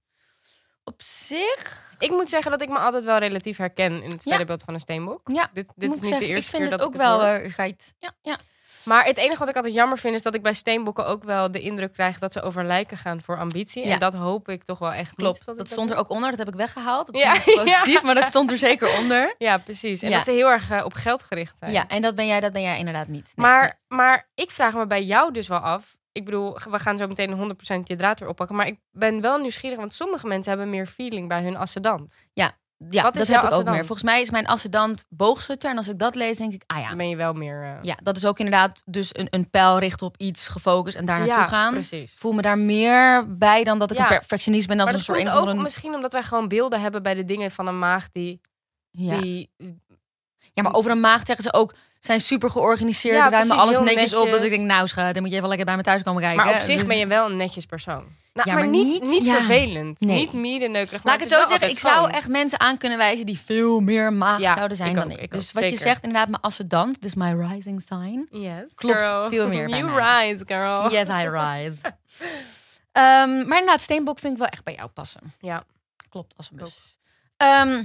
A: Op zich...
B: Ik moet zeggen dat ik me altijd wel relatief herken in het sterrenbeeld van een steenbok.
A: Ja,
B: Dit, dit is
A: ik
B: niet
A: zeggen,
B: de eerste
A: ik vind
B: keer
A: het
B: dat
A: ook
B: ik het
A: wel...
B: hoor.
A: eh, geit. Ja, ja.
B: Maar het enige wat ik altijd jammer vind is dat ik bij steenbokken ook wel de indruk krijg dat ze over lijken gaan voor ambitie.
A: Ja.
B: En dat hoop ik toch wel echt
A: Klopt.
B: niet. Dat,
A: Dat
B: ik
A: stond er ook onder. Dat heb ik weggehaald. Dat
B: Ja,
A: ik positief, maar dat stond er zeker onder.
B: Ja, precies. En
A: Ja.
B: dat ze heel erg eh, op geld gericht zijn.
A: Ja, en dat ben jij, dat ben jij inderdaad niet. Nee,
B: maar, maar ik vraag me bij jou dus wel af. Ik bedoel, we gaan zo meteen 100% je draad weer oppakken. Maar ik ben wel nieuwsgierig, want sommige mensen hebben meer feeling bij hun ascendant.
A: Ja,
B: Wat is
A: dat heb ik ook meer. Volgens mij is mijn ascendant boogschutter. En als ik dat lees, denk ik, ah ja.
B: Dan ben je wel meer... eh,
A: Ja, dat is ook inderdaad dus een, een pijl richten op iets gefocust en daar naartoe
B: ja,
A: gaan.
B: precies.
A: voel me daar meer bij dan dat ik
B: Ja.
A: een perfectionist ben als
B: Maar
A: een soort
B: komt ook misschien omdat wij gewoon beelden hebben bij de dingen van een maag die...
A: Ja.
B: die
A: ja, maar over een maag zeggen ze ook, zijn super georganiseerd,
B: Ja,
A: ruimen
B: precies,
A: alles netjes, op. Dat ik denk, nou schat, dan moet je even lekker bij me thuis komen kijken.
B: maar op zich
A: Dus-
B: ben je wel een netjes persoon. Nou,
A: Ja,
B: maar,
A: maar
B: niet,
A: niet-
B: niet
A: ja.
B: vervelend.
A: Nee.
B: Niet mierenneukerig.
A: Laat ik het zo zeggen, ik zou echt mensen aan kunnen wijzen die veel meer maag
B: Ja,
A: zouden zijn
B: ik
A: dan
B: ook,
A: ik. dus
B: ook,
A: wat je zegt, inderdaad, mijn ascendant, dus my rising sign.
B: Yes,
A: Klopt,
B: girl.
A: veel meer
B: You
A: mij.
B: rise, girl.
A: Yes, I rise. Ehm, maar inderdaad, steenbok vind ik wel echt bij jou passen.
B: Ja.
A: Klopt, als een bus. Ehm,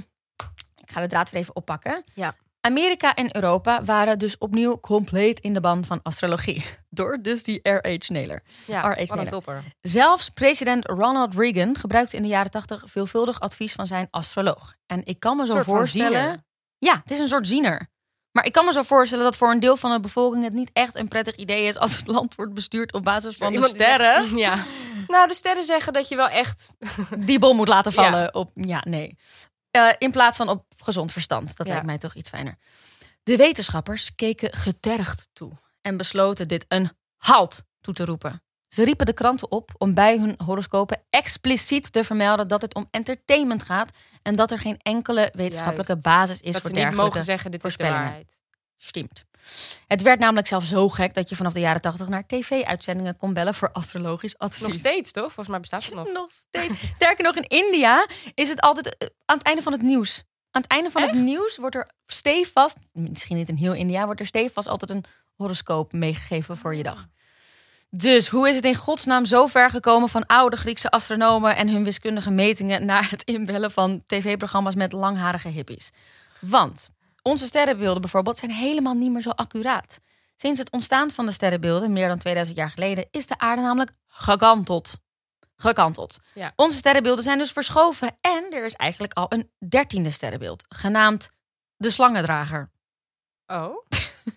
A: ik ga de draad weer even oppakken.
B: Ja.
A: Amerika en Europa waren dus opnieuw compleet in de ban van astrologie. Door dus die R.H. Naylor.
B: Ja, wat een
A: Naylor.
B: topper.
A: Zelfs president Ronald Reagan gebruikte in de jaren tachtig veelvuldig advies van zijn astroloog. En ik kan me zo voorstellen. Ja, het is een soort ziener. Maar ik kan me zo voorstellen dat voor een deel van de bevolking het niet echt een prettig idee is als het land wordt bestuurd op basis van de sterren.
B: zegt- ja. Nou, de sterren zeggen dat je wel echt...
A: die bom moet laten vallen
B: Ja.
A: op. Ja, nee. Eh, in plaats van op gezond verstand. Dat
B: Ja.
A: lijkt mij toch iets fijner. De wetenschappers keken getergd toe en besloten dit een halt toe te roepen. Ze riepen de kranten op om bij hun horoscopen expliciet te vermelden dat het om entertainment gaat en dat er geen enkele wetenschappelijke
B: Juist.
A: basis is
B: dat
A: voor
B: ze niet
A: dergelijke
B: mogen zeggen, dit is de waarheid.
A: Stimmt. Het werd namelijk zelfs zo gek dat je vanaf de jaren tachtig naar tv-uitzendingen kon bellen voor astrologisch advies.
B: Nog steeds, toch? Volgens mij bestaat het nog.
A: Nog steeds. Sterker nog, in India is het altijd eh, aan het einde van het nieuws. Aan het einde van het nieuws wordt er stevast, misschien niet in heel India, wordt er stevast altijd een horoscoop meegegeven voor je dag. Dus hoe is het in godsnaam zo ver gekomen van oude Griekse astronomen en hun wiskundige metingen naar het inbellen van tv-programma's met langharige hippies? Want onze sterrenbeelden bijvoorbeeld zijn helemaal niet meer zo accuraat. Sinds het ontstaan van de sterrenbeelden, meer dan 2000 jaar geleden, is de aarde namelijk gekanteld. Gekanteld.
B: Ja.
A: Onze sterrenbeelden zijn dus verschoven en er is eigenlijk al een dertiende sterrenbeeld, genaamd de slangendrager.
B: Oh?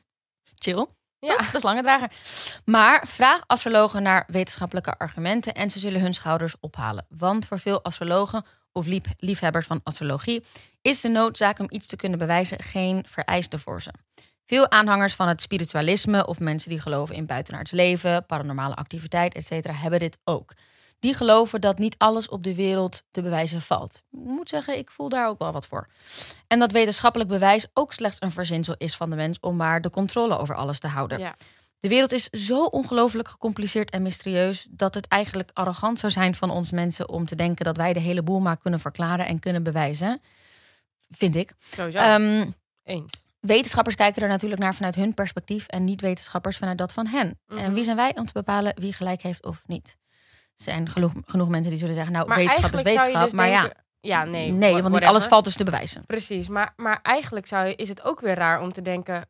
A: Chill.
B: Ja.
A: De slangendrager. Maar vraag astrologen naar wetenschappelijke argumenten en ze zullen hun schouders ophalen. Want voor veel astrologen of lief- liefhebbers van astrologie is de noodzaak om iets te kunnen bewijzen geen vereiste voor ze. Veel aanhangers van het spiritualisme of mensen die geloven in buitenaards leven, paranormale activiteit, etc., hebben dit ook. Die geloven dat niet alles op de wereld te bewijzen valt. Ik moet zeggen, ik voel daar ook wel wat voor. En dat wetenschappelijk bewijs ook slechts een verzinsel is van de mens om maar de controle over alles te houden.
B: Ja.
A: De wereld is zo ongelooflijk gecompliceerd en mysterieus dat het eigenlijk arrogant zou zijn van ons mensen om te denken dat wij de hele boel maar kunnen verklaren en kunnen bewijzen. Vind ik.
B: Sowieso.
A: Ehm,
B: Eens.
A: wetenschappers kijken er natuurlijk naar vanuit hun perspectief en niet wetenschappers vanuit dat van hen. En
B: Mhm.
A: wie zijn wij om te bepalen wie gelijk heeft of niet? Er zijn genoeg, genoeg mensen die zullen zeggen, nou,
B: Maar
A: wetenschap is wetenschap.
B: dus
A: maar
B: denken- Ja, nee.
A: ja, nee, want niet alles valt dus te bewijzen.
B: Precies, maar, maar eigenlijk zou je, is het ook weer raar om te denken...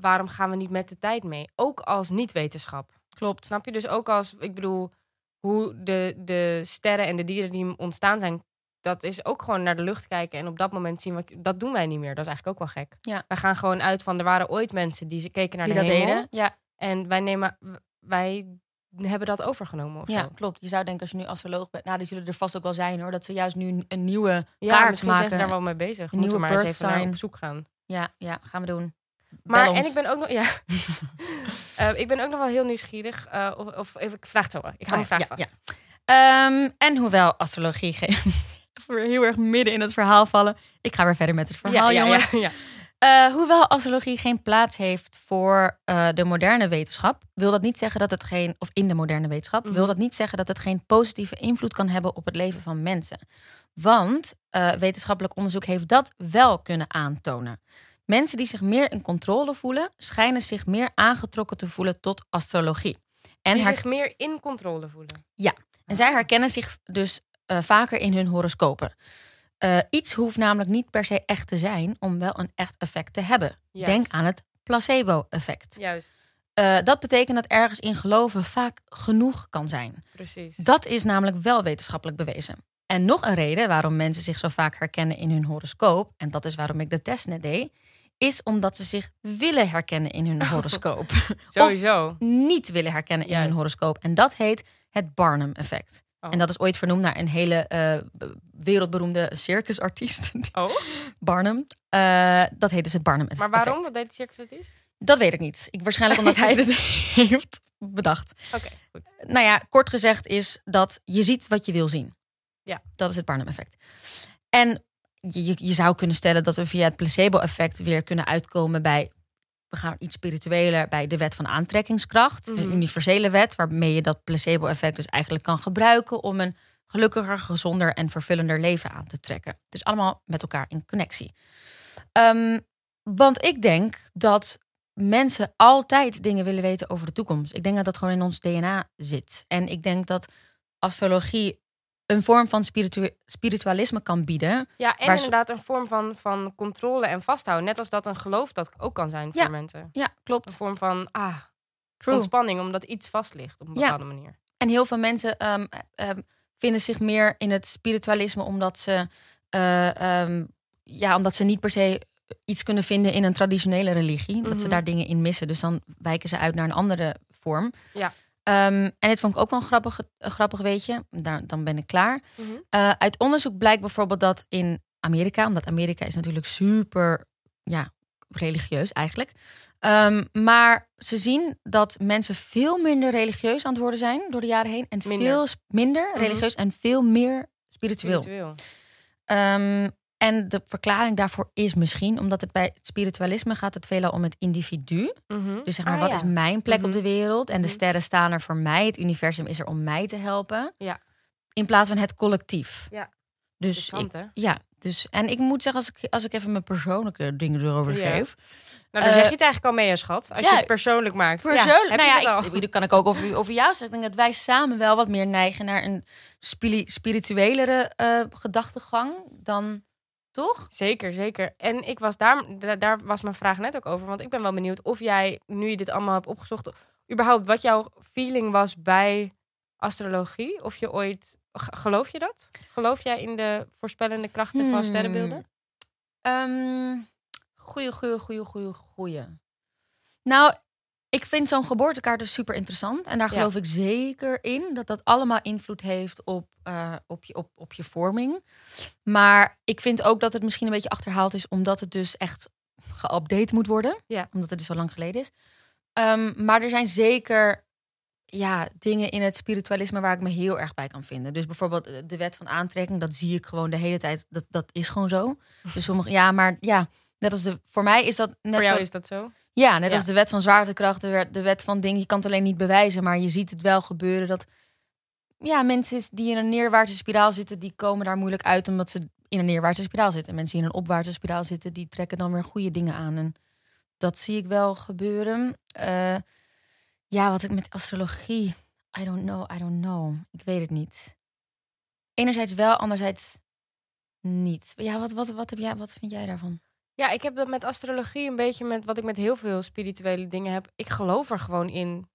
B: waarom gaan we niet met de tijd mee? Ook als niet-wetenschap.
A: Klopt.
B: Snap je? Dus ook als, ik bedoel, hoe de, de sterren en de dieren die ontstaan zijn... dat is ook gewoon naar de lucht kijken en op dat moment zien... Wat, dat doen wij niet meer. Dat is eigenlijk ook wel gek.
A: Ja.
B: Wij gaan gewoon uit van, er waren ooit mensen die ze keken naar
A: Die
B: de
A: dat
B: hemel...
A: deden. Ja,
B: En wij nemen, wij hebben dat overgenomen of
A: ja,
B: zo.
A: klopt. Je zou denken als je nu astroloog bent, nou, die zullen er vast ook wel zijn hoor, dat ze juist nu een nieuwe
B: Ja,
A: kaart
B: misschien
A: maken.
B: zijn ze daar wel mee bezig.
A: Een
B: Moeten we maar eens even naar op zoek gaan.
A: Ja, ja, gaan we doen.
B: Maar en ik ben ook nog, ja. Eh, ik ben ook nog wel heel nieuwsgierig. eh, of, of even, ik vraag het zo. wel. Ik ga
A: Oh
B: mijn
A: ja,
B: vraag
A: ja,
B: vast.
A: Ehm, en hoewel astrologie geen... heel erg midden in het verhaal vallen. Ik ga weer verder met het verhaal,
B: ja,
A: jongens.
B: ja, ja.
A: Eh, hoewel astrologie geen plaats heeft voor de moderne wetenschap, wil dat niet zeggen dat het geen, of in de moderne wetenschap,
B: Mhm.
A: wil dat niet zeggen dat het geen positieve invloed kan hebben op het leven van mensen. Want wetenschappelijk onderzoek heeft dat wel kunnen aantonen. Mensen die zich meer in controle voelen, schijnen zich meer aangetrokken te voelen tot astrologie. En,
B: Die zich meer in controle voelen.
A: en zij herkennen zich dus eh, vaker in hun horoscopen. Eh, iets hoeft namelijk niet per se echt te zijn om wel een echt effect te hebben.
B: Juist.
A: Denk aan het placebo-effect.
B: Juist,
A: Eh, dat betekent dat ergens in geloven vaak genoeg kan zijn.
B: precies.
A: Dat is namelijk wel wetenschappelijk bewezen. En nog een reden waarom mensen zich zo vaak herkennen in hun horoscoop, en dat is waarom ik de test net deed, is omdat ze zich willen herkennen in hun horoscoop.
B: Sowieso.
A: Niet willen herkennen in
B: Juist.
A: hun horoscoop. En dat heet het Barnum-effect.
B: Oh.
A: En dat is ooit vernoemd naar een hele eh, wereldberoemde circusartiest,
B: Oh,
A: Barnum. Eh, dat heet dus het Barnum-effect.
B: maar waarom? Wat deed de circusartiest?
A: Dat weet ik niet. Ik, waarschijnlijk omdat hij het heeft bedacht.
B: Oké, goed.
A: Nou ja, kort gezegd is dat je ziet wat je wil zien.
B: Ja.
A: Dat is het Barnum-effect. En je, zou kunnen stellen dat we via het placebo-effect weer kunnen uitkomen bij, we gaan iets spiritueler, bij de wet van aantrekkingskracht. Een
B: Mhm.
A: universele wet waarmee je dat placebo-effect dus eigenlijk kan gebruiken om een gelukkiger, gezonder en vervullender leven aan te trekken. Dus allemaal met elkaar in connectie. Ehm, want ik denk dat mensen altijd dingen willen weten over de toekomst. Ik denk dat dat gewoon in ons DNA zit. En ik denk dat astrologie een vorm van spiritu- spiritualisme kan bieden.
B: Ja, en inderdaad een vorm van, van controle en vasthouden. Net als dat een geloof dat ook kan zijn voor
A: Ja.
B: mensen.
A: Ja,
B: Een
A: klopt.
B: vorm van ah,
A: True.
B: ontspanning, omdat iets vast ligt op een
A: Ja.
B: bepaalde manier.
A: En heel veel mensen ehm, vinden zich meer in het spiritualisme omdat ze, eh, ehm, ja, omdat ze niet per se iets kunnen vinden in een traditionele religie. Dat ze
B: Mhm.
A: daar dingen in missen. Dus dan wijken ze uit naar een andere vorm.
B: Ja.
A: Ehm, en dit vond ik ook wel een grappig, een grappig weetje. Daar, dan ben ik klaar.
B: Mhm.
A: Eh, uit onderzoek blijkt bijvoorbeeld dat in Amerika, omdat Amerika is natuurlijk super ja, religieus eigenlijk. Ehm, maar ze zien dat mensen veel minder religieus aan het worden zijn door de jaren heen. En
B: Minder.
A: veel minder
B: Mhm.
A: religieus en veel meer spiritueel.
B: Spiritueel.
A: Ehm, en de verklaring daarvoor is misschien omdat het bij het spiritualisme gaat het veelal om het individu.
B: Mhm.
A: Dus zeg maar,
B: Ah,
A: wat
B: ja.
A: is mijn plek
B: Mhm.
A: op de wereld? En de
B: Mhm.
A: sterren staan er voor mij. Het universum is er om mij te helpen.
B: Ja.
A: In plaats van het collectief.
B: Ja.
A: Dus ik, ja, dus en ik moet zeggen, als ik, als ik even mijn persoonlijke dingen erover
B: Ja.
A: geef.
B: Nou, dan
A: Eh,
B: zeg je het eigenlijk al mee, hè, schat. Als
A: ja,
B: je het persoonlijk maakt.
A: Persoonlijk,
B: heb
A: nou
B: je
A: ja,
B: het al?
A: ik, dat kan ik ook over, over jou zeggen. Dat wij samen wel wat meer neigen naar een spirituelere eh, gedachtegang dan toch?
B: Zeker, zeker. En ik was daar, da- daar was mijn vraag net ook over. Want ik ben wel benieuwd of jij, nu je dit allemaal hebt opgezocht, überhaupt wat jouw feeling was bij astrologie. Of je ooit, geloof je dat? Geloof jij in de voorspellende krachten van
A: Hmm.
B: sterrenbeelden?
A: Ehm goeie, goeie, goeie, goeie, goeie. Nou, ik vind zo'n geboortekaart dus super interessant. En daar
B: Ja.
A: geloof ik zeker in dat dat allemaal invloed heeft op, eh, op, je, op, op je vorming. Maar ik vind ook dat het misschien een beetje achterhaald is, omdat het dus echt geüpdate moet worden.
B: Ja.
A: Omdat het dus zo lang geleden is. Ehm, maar er zijn zeker ja, dingen in het spiritualisme waar ik me heel erg bij kan vinden. Dus bijvoorbeeld eh, de wet van aantrekking, dat zie ik gewoon de hele tijd. Dat, dat is gewoon zo. Dus sommige, ja, maar ja, net als de, voor mij is dat net
B: Voor jou
A: zo.
B: is dat zo?
A: Ja, net
B: Ja.
A: als de wet van zwaartekracht, de wet, van dingen. Je kan het alleen niet bewijzen, maar je ziet het wel gebeuren. Dat ja, mensen die in een neerwaartse spiraal zitten, die komen daar moeilijk uit omdat ze in een neerwaartse spiraal zitten. En mensen die in een opwaartse spiraal zitten, die trekken dan weer goede dingen aan. En dat zie ik wel gebeuren. Eh, ja, wat ik met astrologie. I don't know, I don't know. Ik weet het niet. Enerzijds wel, anderzijds niet. Ja, wat, wat, wat, heb jij, wat vind jij daarvan?
B: Ja, ik heb dat met astrologie een beetje met wat ik met heel veel spirituele dingen heb. Ik geloof er gewoon in.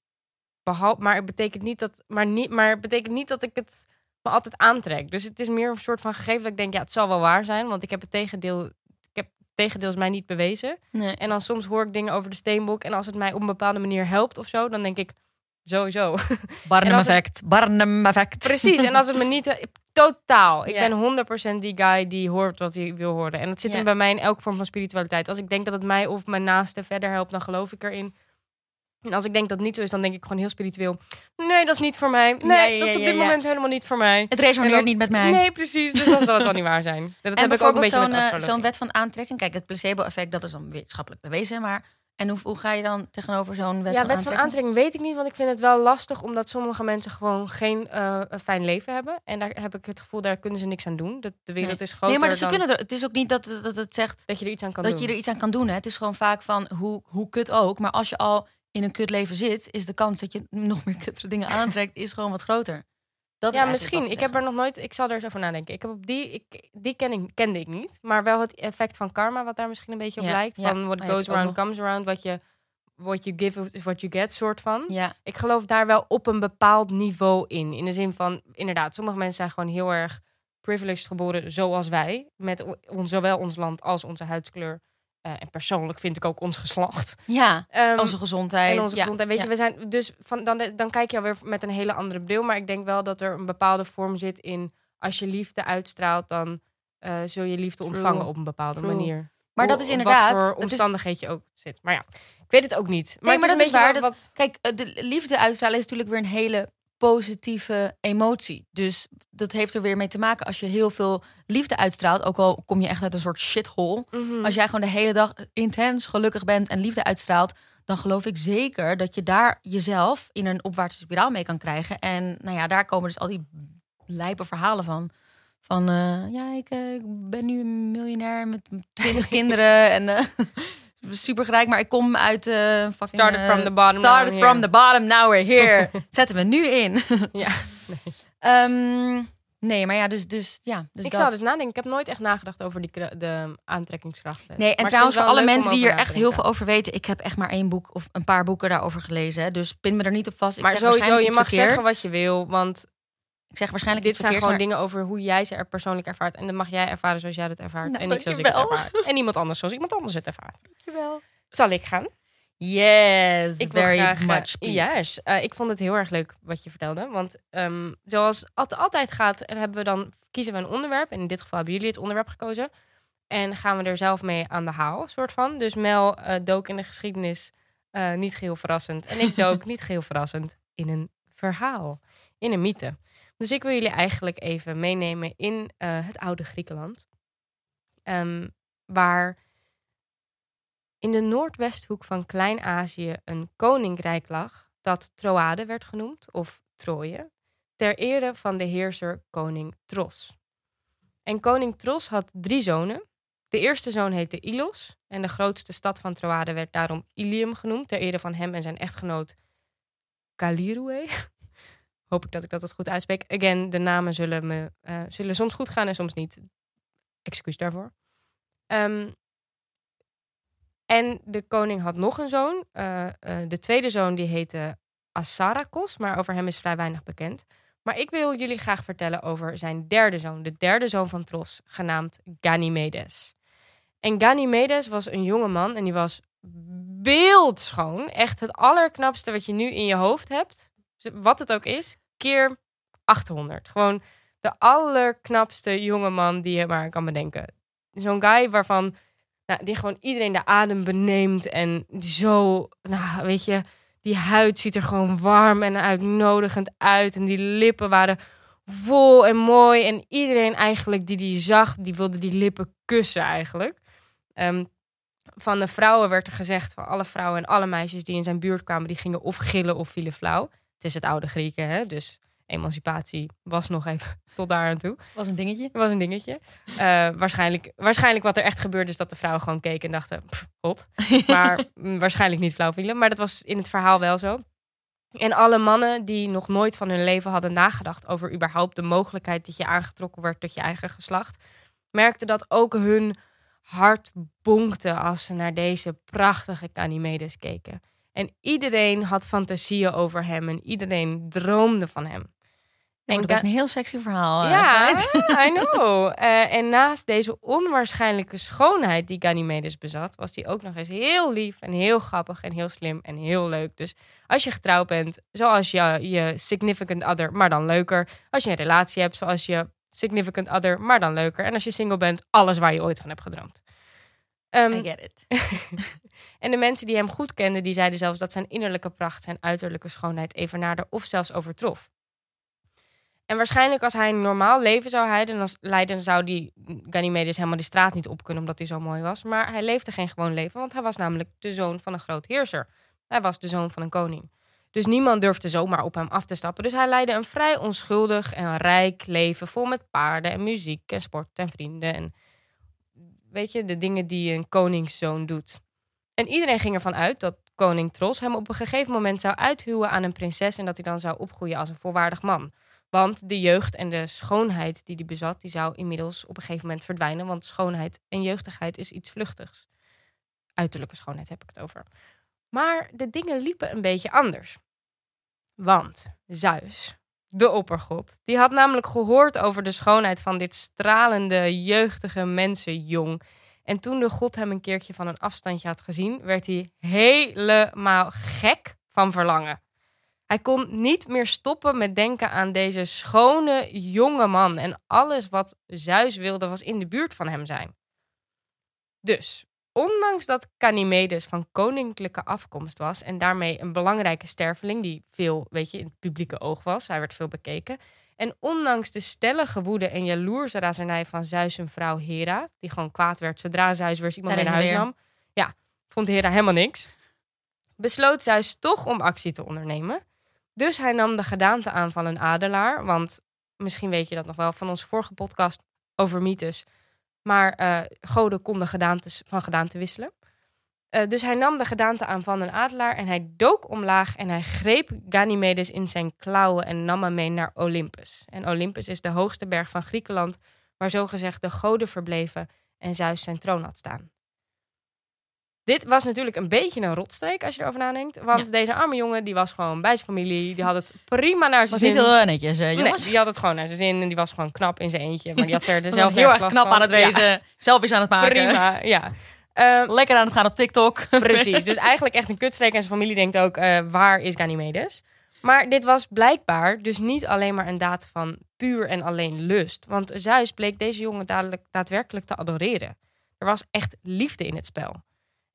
B: Behalve, maar het betekent niet dat, maar niet, maar het betekent niet dat ik het me altijd aantrek. Dus het is meer een soort van gegeven dat ik denk, ja, het zal wel waar zijn, want ik heb het tegendeel, ik heb het tegendeels mij niet bewezen.
A: Nee.
B: En dan soms hoor ik dingen over de steenbok en als het mij op een bepaalde manier helpt of zo, dan denk ik sowieso.
A: Barnum
B: het-
A: effect. Barnum effect.
B: Precies. En als het me niet totaal. Ik ben 100% die guy die hoort wat hij wil horen. En dat zit hem bij mij in elke vorm van spiritualiteit. Als ik denk dat het mij of mijn naaste verder helpt, dan geloof ik erin. En als ik denk dat het niet zo is, dan denk ik gewoon heel spiritueel. Nee, dat is niet voor mij. Nee,
A: Ja, ja,
B: dat is op dit moment helemaal niet voor mij.
A: Het resoneert
B: dan-
A: niet met mij.
B: Nee, precies. Dus dan zal het wel niet waar zijn. Dat
A: en
B: heb ik ook een beetje met
A: zo'n eh,
B: astrologie.
A: zo'n wet van aantrekking. Kijk, het placebo-effect, dat is dan wetenschappelijk bewezen. Maar en hoe, hoe ga je dan tegenover zo'n wet
B: ja,
A: van
B: wet van
A: aantrekking?
B: aantrekking weet ik niet, want ik vind het wel lastig omdat sommige mensen gewoon geen eh, een fijn leven hebben. En daar heb ik het gevoel, daar kunnen ze niks aan doen. Dat de wereld is groter
A: Nee, maar ze
B: dan
A: kunnen er, het is ook niet dat, dat het zegt
B: dat je er iets aan kan
A: dat
B: doen.
A: je er iets aan kan doen. Hè. Het is gewoon vaak van hoe, hoe kut ook. Maar als je al in een kut leven zit, is de kans dat je nog meer kuttere dingen aantrekt, is gewoon wat groter. Dat
B: ja, misschien. Ik heb er nog nooit. Ik zal er eens over nadenken. Ik heb op die, ik, die ken ik, kende ik niet. Maar wel het effect van karma, wat daar misschien een beetje op
A: Ja,
B: lijkt. Van what
A: Oh,
B: goes around comes around. Wat je, what you give is what you get, soort van.
A: Ja,
B: Ik geloof daar wel op een bepaald niveau in. In de zin van, inderdaad, sommige mensen zijn gewoon heel erg privileged geboren, zoals wij. Met o- ons, zowel ons land als onze huidskleur. Eh, en persoonlijk vind ik ook ons geslacht.
A: ja.
B: Ehm,
A: onze gezondheid.
B: en onze
A: ja,
B: gezondheid. Weet
A: ja.
B: je, we zijn dus van dan, dan kijk je alweer met een hele andere bril. Maar ik denk wel dat er een bepaalde vorm zit in als je liefde uitstraalt, dan eh, zul je liefde
A: True.
B: ontvangen op een bepaalde
A: True.
B: manier.
A: Maar dat is inderdaad.
B: Wat voor omstandigheid je ook zit. Maar ja, ik weet het ook niet. Maar,
A: Nee, maar
B: het
A: dat
B: is
A: waar.
B: beetje
A: Dat,
B: wat-
A: kijk, eh, de liefde uitstralen is natuurlijk weer een hele positieve emotie. Dus dat heeft er weer mee te maken. Als je heel veel liefde uitstraalt, ook al kom je echt uit een soort shithole.
B: Mhm.
A: Als jij gewoon de hele dag intens gelukkig bent en liefde uitstraalt, dan geloof ik zeker dat je daar jezelf in een opwaartse spiraal mee kan krijgen. En nou ja, daar komen dus al die lijpe verhalen van. Van eh, ja, ik, eh, ik ben nu een miljonair met twintig kinderen en eh super rijk, maar ik kom uit eh fucking,
B: Started
A: eh,
B: from the bottom,
A: Started
B: now
A: from
B: here.
A: the bottom, now we're here. Zetten we nu in.
B: ja.
A: Ehm, nee, maar ja, dus, dus ja. Dus
B: ik
A: dat.
B: zou dus nadenken. Ik heb nooit echt nagedacht over die, de aantrekkingskracht.
A: Nee, en
B: Maar
A: trouwens, voor alle mensen die hier echt heel veel over weten, ik heb echt maar één boek of een paar boeken daarover gelezen. Dus pin me er niet op vast. Ik
B: Maar
A: zeg
B: sowieso, je mag
A: verkeerd.
B: zeggen wat je wil. Want
A: Ik zeg waarschijnlijk
B: dit zijn gewoon dingen over hoe jij ze er persoonlijk ervaart. En dat mag jij ervaren zoals jij dat ervaart.
A: Nou,
B: en ik zoals ik het ervaar. En niemand anders zoals iemand anders het ervaart.
A: Dankjewel.
B: Zal ik gaan?
A: Yes,
B: Ik wil
A: very
B: graag, eh,
A: much. please.
B: Yes, Eh, ik vond het heel erg leuk wat je vertelde. Want ehm, zoals het altijd gaat, hebben we dan, kiezen we een onderwerp. En in dit geval hebben jullie het onderwerp gekozen. En gaan we er zelf mee aan de haal, soort van. Dus Mel eh, dook in de geschiedenis, niet geheel verrassend. En ik dook, niet geheel verrassend, in een verhaal. In een mythe. Dus ik wil jullie eigenlijk even meenemen in eh, het oude Griekenland. Ehm, waar in de noordwesthoek van Klein-Azië een koninkrijk lag dat Troade werd genoemd, of Troje, ter ere van de heerser koning Tros. En koning Tros had drie zonen. De eerste zoon heette Ilos en de grootste stad van Troade werd daarom Ilium genoemd, ter ere van hem en zijn echtgenoot Kalirue. Hoop ik dat ik dat goed uitspreek. Again, de namen zullen, me, eh, zullen soms goed gaan en soms niet. Excuus daarvoor. Ehm, en de koning had nog een zoon. Eh, eh, de tweede zoon die heette Assarakos, maar over hem is vrij weinig bekend. Maar ik wil jullie graag vertellen over zijn derde zoon, de derde zoon van Tros, genaamd Ganymedes. En Ganymedes was een jonge man en die was beeldschoon. Echt het allerknapste wat je nu in je hoofd hebt. Wat het ook is. Keer 800. Gewoon de allerknapste jongeman die je maar kan bedenken. Zo'n guy waarvan nou, die gewoon iedereen de adem beneemt. En zo, nou, weet je, die huid ziet er gewoon warm en uitnodigend uit. En die lippen waren vol en mooi. En iedereen eigenlijk die die zag, die wilde die lippen kussen eigenlijk. Ehm, van de vrouwen werd er gezegd, van alle vrouwen en alle meisjes die in zijn buurt kwamen, die gingen of gillen of vielen flauw. Het is het oude Grieken, hè? dus emancipatie was nog even tot daar aan toe.
A: Was een dingetje.
B: Was een dingetje. Uh, waarschijnlijk, waarschijnlijk wat er echt gebeurde is dat de vrouwen gewoon keken en dachten, hot. Maar mm, waarschijnlijk niet flauw vielen. Maar dat was in het verhaal wel zo. En alle mannen die nog nooit van hun leven hadden nagedacht over überhaupt de mogelijkheid dat je aangetrokken werd tot je eigen geslacht, merkten dat ook hun hart bonkte als ze naar deze prachtige Ganymedes keken. En iedereen had fantasieën over hem en iedereen droomde van hem.
A: En dat is een heel sexy verhaal. eh,
B: Ja. I know. Eh, en naast deze onwaarschijnlijke schoonheid die Ganymedes bezat, was hij ook nog eens heel lief en heel grappig en heel slim en heel leuk. Dus als je getrouwd bent, zoals je, je significant other, maar dan leuker. Als je een relatie hebt, zoals je significant other, maar dan leuker. En als je single bent, alles waar je ooit van hebt gedroomd. Ehm,
A: I get it.
B: en de mensen die hem goed kenden, die zeiden zelfs dat zijn innerlijke pracht, zijn uiterlijke schoonheid evenaarde of zelfs overtrof. En waarschijnlijk als hij een normaal leven zou leiden, dan, leiden, zou die Ganymedes helemaal de straat niet op kunnen omdat hij zo mooi was. Maar hij leefde geen gewoon leven, want hij was namelijk de zoon van een groot heerser. Hij was de zoon van een koning. Dus niemand durfde zomaar op hem af te stappen. Dus hij leidde een vrij onschuldig en rijk leven, vol met paarden en muziek en sport en vrienden. En weet je, de dingen die een koningszoon doet. En iedereen ging ervan uit dat koning Tros hem op een gegeven moment zou uithuwen aan een prinses en dat hij dan zou opgroeien als een volwaardig man. Want de jeugd en de schoonheid die hij bezat, die zou inmiddels op een gegeven moment verdwijnen. Want schoonheid en jeugdigheid is iets vluchtigs. Uiterlijke schoonheid heb ik het over. Maar de dingen liepen een beetje anders. Want Zeus, de oppergod, die had namelijk gehoord over de schoonheid van dit stralende, jeugdige mensenjong. En toen de god hem een keertje van een afstandje had gezien, werd hij helemaal gek van verlangen. Hij kon niet meer stoppen met denken aan deze schone jonge man. En alles wat Zeus wilde was in de buurt van hem zijn. Dus, ondanks dat Ganymedes van koninklijke afkomst was... en daarmee een belangrijke sterveling die veel, weet je, in het publieke oog was... hij werd veel bekeken... en ondanks de stellige woede en jaloerse razernij van Zeus' vrouw Hera... die gewoon kwaad werd zodra Zeus weer iemand mee naar
A: is
B: huis nam... ja, vond Hera helemaal niks... besloot Zeus toch om actie te ondernemen... Dus hij nam de gedaante aan van een adelaar. Want misschien weet je dat nog wel van onze vorige podcast over mythes. Maar eh, goden konden gedaantes van gedaante wisselen. Eh, dus hij nam de gedaante aan van een adelaar en hij dook omlaag en hij greep Ganymedes in zijn klauwen en nam hem mee naar Olympus. En Olympus is de hoogste berg van Griekenland, waar zogezegd de goden verbleven en Zeus zijn troon had staan. Dit was natuurlijk een beetje een rotstreek als je erover nadenkt. Want
A: Ja.
B: deze arme jongen, die was gewoon bij zijn familie. Die had het prima naar zijn
A: Was
B: zin.
A: niet heel eh, netjes, eh,
B: Nee,
A: jongens.
B: die had het gewoon naar zijn zin en die was gewoon knap in zijn eentje. Maar die had verder
A: Zelf
B: zelf
A: heel erg knap
B: last
A: aan het
B: van. Ja,
A: wezen. Selfies aan het maken.
B: prima, ja. Ehm,
A: Lekker aan het gaan op TikTok.
B: precies, dus eigenlijk echt een kutstreek. En zijn familie denkt ook, eh, waar is Ganymedes? Maar dit was blijkbaar dus niet alleen maar een daad van puur en alleen lust. Want Zeus bleek deze jongen dadelijk, daadwerkelijk te adoreren. Er was echt liefde in het spel.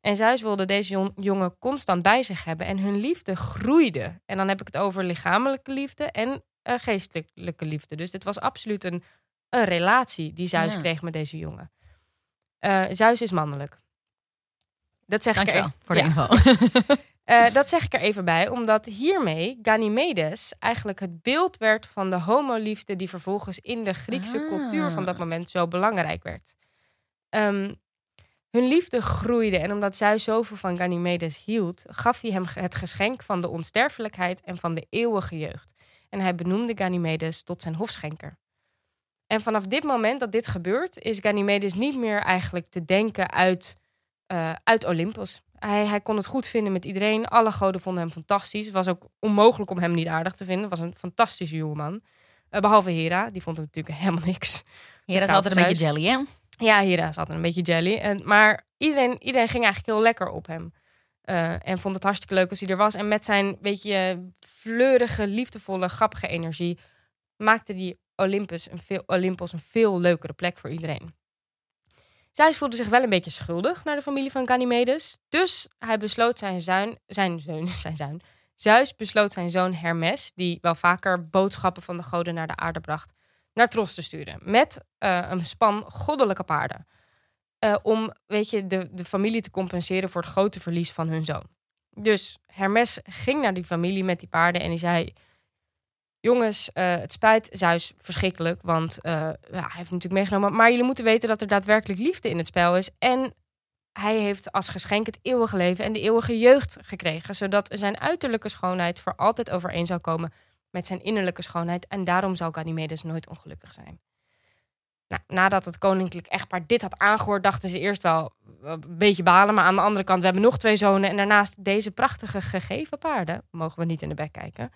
B: En Zeus wilde deze jon- jongen constant bij zich hebben. En hun liefde groeide. En dan heb ik het over lichamelijke liefde en eh, geestelijke liefde. Dus dit was absoluut een, een relatie die Zeus
A: Ja.
B: kreeg met deze jongen. Eh Zeus is mannelijk. Dat zeg ik er
A: voor de
B: Ja.
A: info.
B: eh, dat zeg ik er even bij, omdat hiermee Ganymedes eigenlijk het beeld werd van de homoliefde die vervolgens in de Griekse
A: Ah.
B: cultuur van dat moment zo belangrijk werd. Ehm, hun liefde groeide en omdat Zeus zoveel van Ganymedes hield, gaf hij hem het geschenk van de onsterfelijkheid en van de eeuwige jeugd. En hij benoemde Ganymedes tot zijn hofschenker. En vanaf dit moment dat dit gebeurt, is Ganymedes niet meer eigenlijk te denken uit, eh, uit Olympus. Hij, hij kon het goed vinden met iedereen. Alle goden vonden hem fantastisch. Het was ook onmogelijk om hem niet aardig te vinden. Het was een fantastische jongeman. Eh, behalve Hera, die vond hem natuurlijk helemaal niks.
A: Hier is altijd een beetje jelly, hè?
B: Ja, Hera altijd een beetje jelly. En, maar iedereen, iedereen ging eigenlijk heel lekker op hem. Eh, en vond het hartstikke leuk als hij er was. En met zijn, weet je, fleurige, liefdevolle, grappige energie... maakte die Olympus een veel, Olympos een veel leukere plek voor iedereen. Zeus voelde zich wel een beetje schuldig naar de familie van Ganymedes. Dus hij besloot zijn zuin, zijn zoon, zijn zuin. Zeus besloot zijn zoon Hermes, die wel vaker boodschappen van de goden naar de aarde bracht, naar Tros te sturen. Met eh, een span goddelijke paarden. Eh, om, weet je, de, de familie te compenseren voor het grote verlies van hun zoon. Dus Hermes ging naar die familie met die paarden en die zei: Jongens, eh, het spijt Zeus verschrikkelijk, want ja, hij heeft natuurlijk meegenomen. Maar jullie moeten weten dat er daadwerkelijk liefde in het spel is. En hij heeft als geschenk het eeuwige leven en de eeuwige jeugd gekregen. Zodat zijn uiterlijke schoonheid voor altijd overeen zou komen met zijn innerlijke schoonheid. En daarom zou Ganymedes nooit ongelukkig zijn. Nou, nadat het koninklijk echtpaar dit had aangehoord, dachten ze eerst wel eh, een beetje balen. Maar aan de andere kant, we hebben nog twee zonen. En daarnaast deze prachtige gegeven paarden. Mogen we niet in de bek kijken.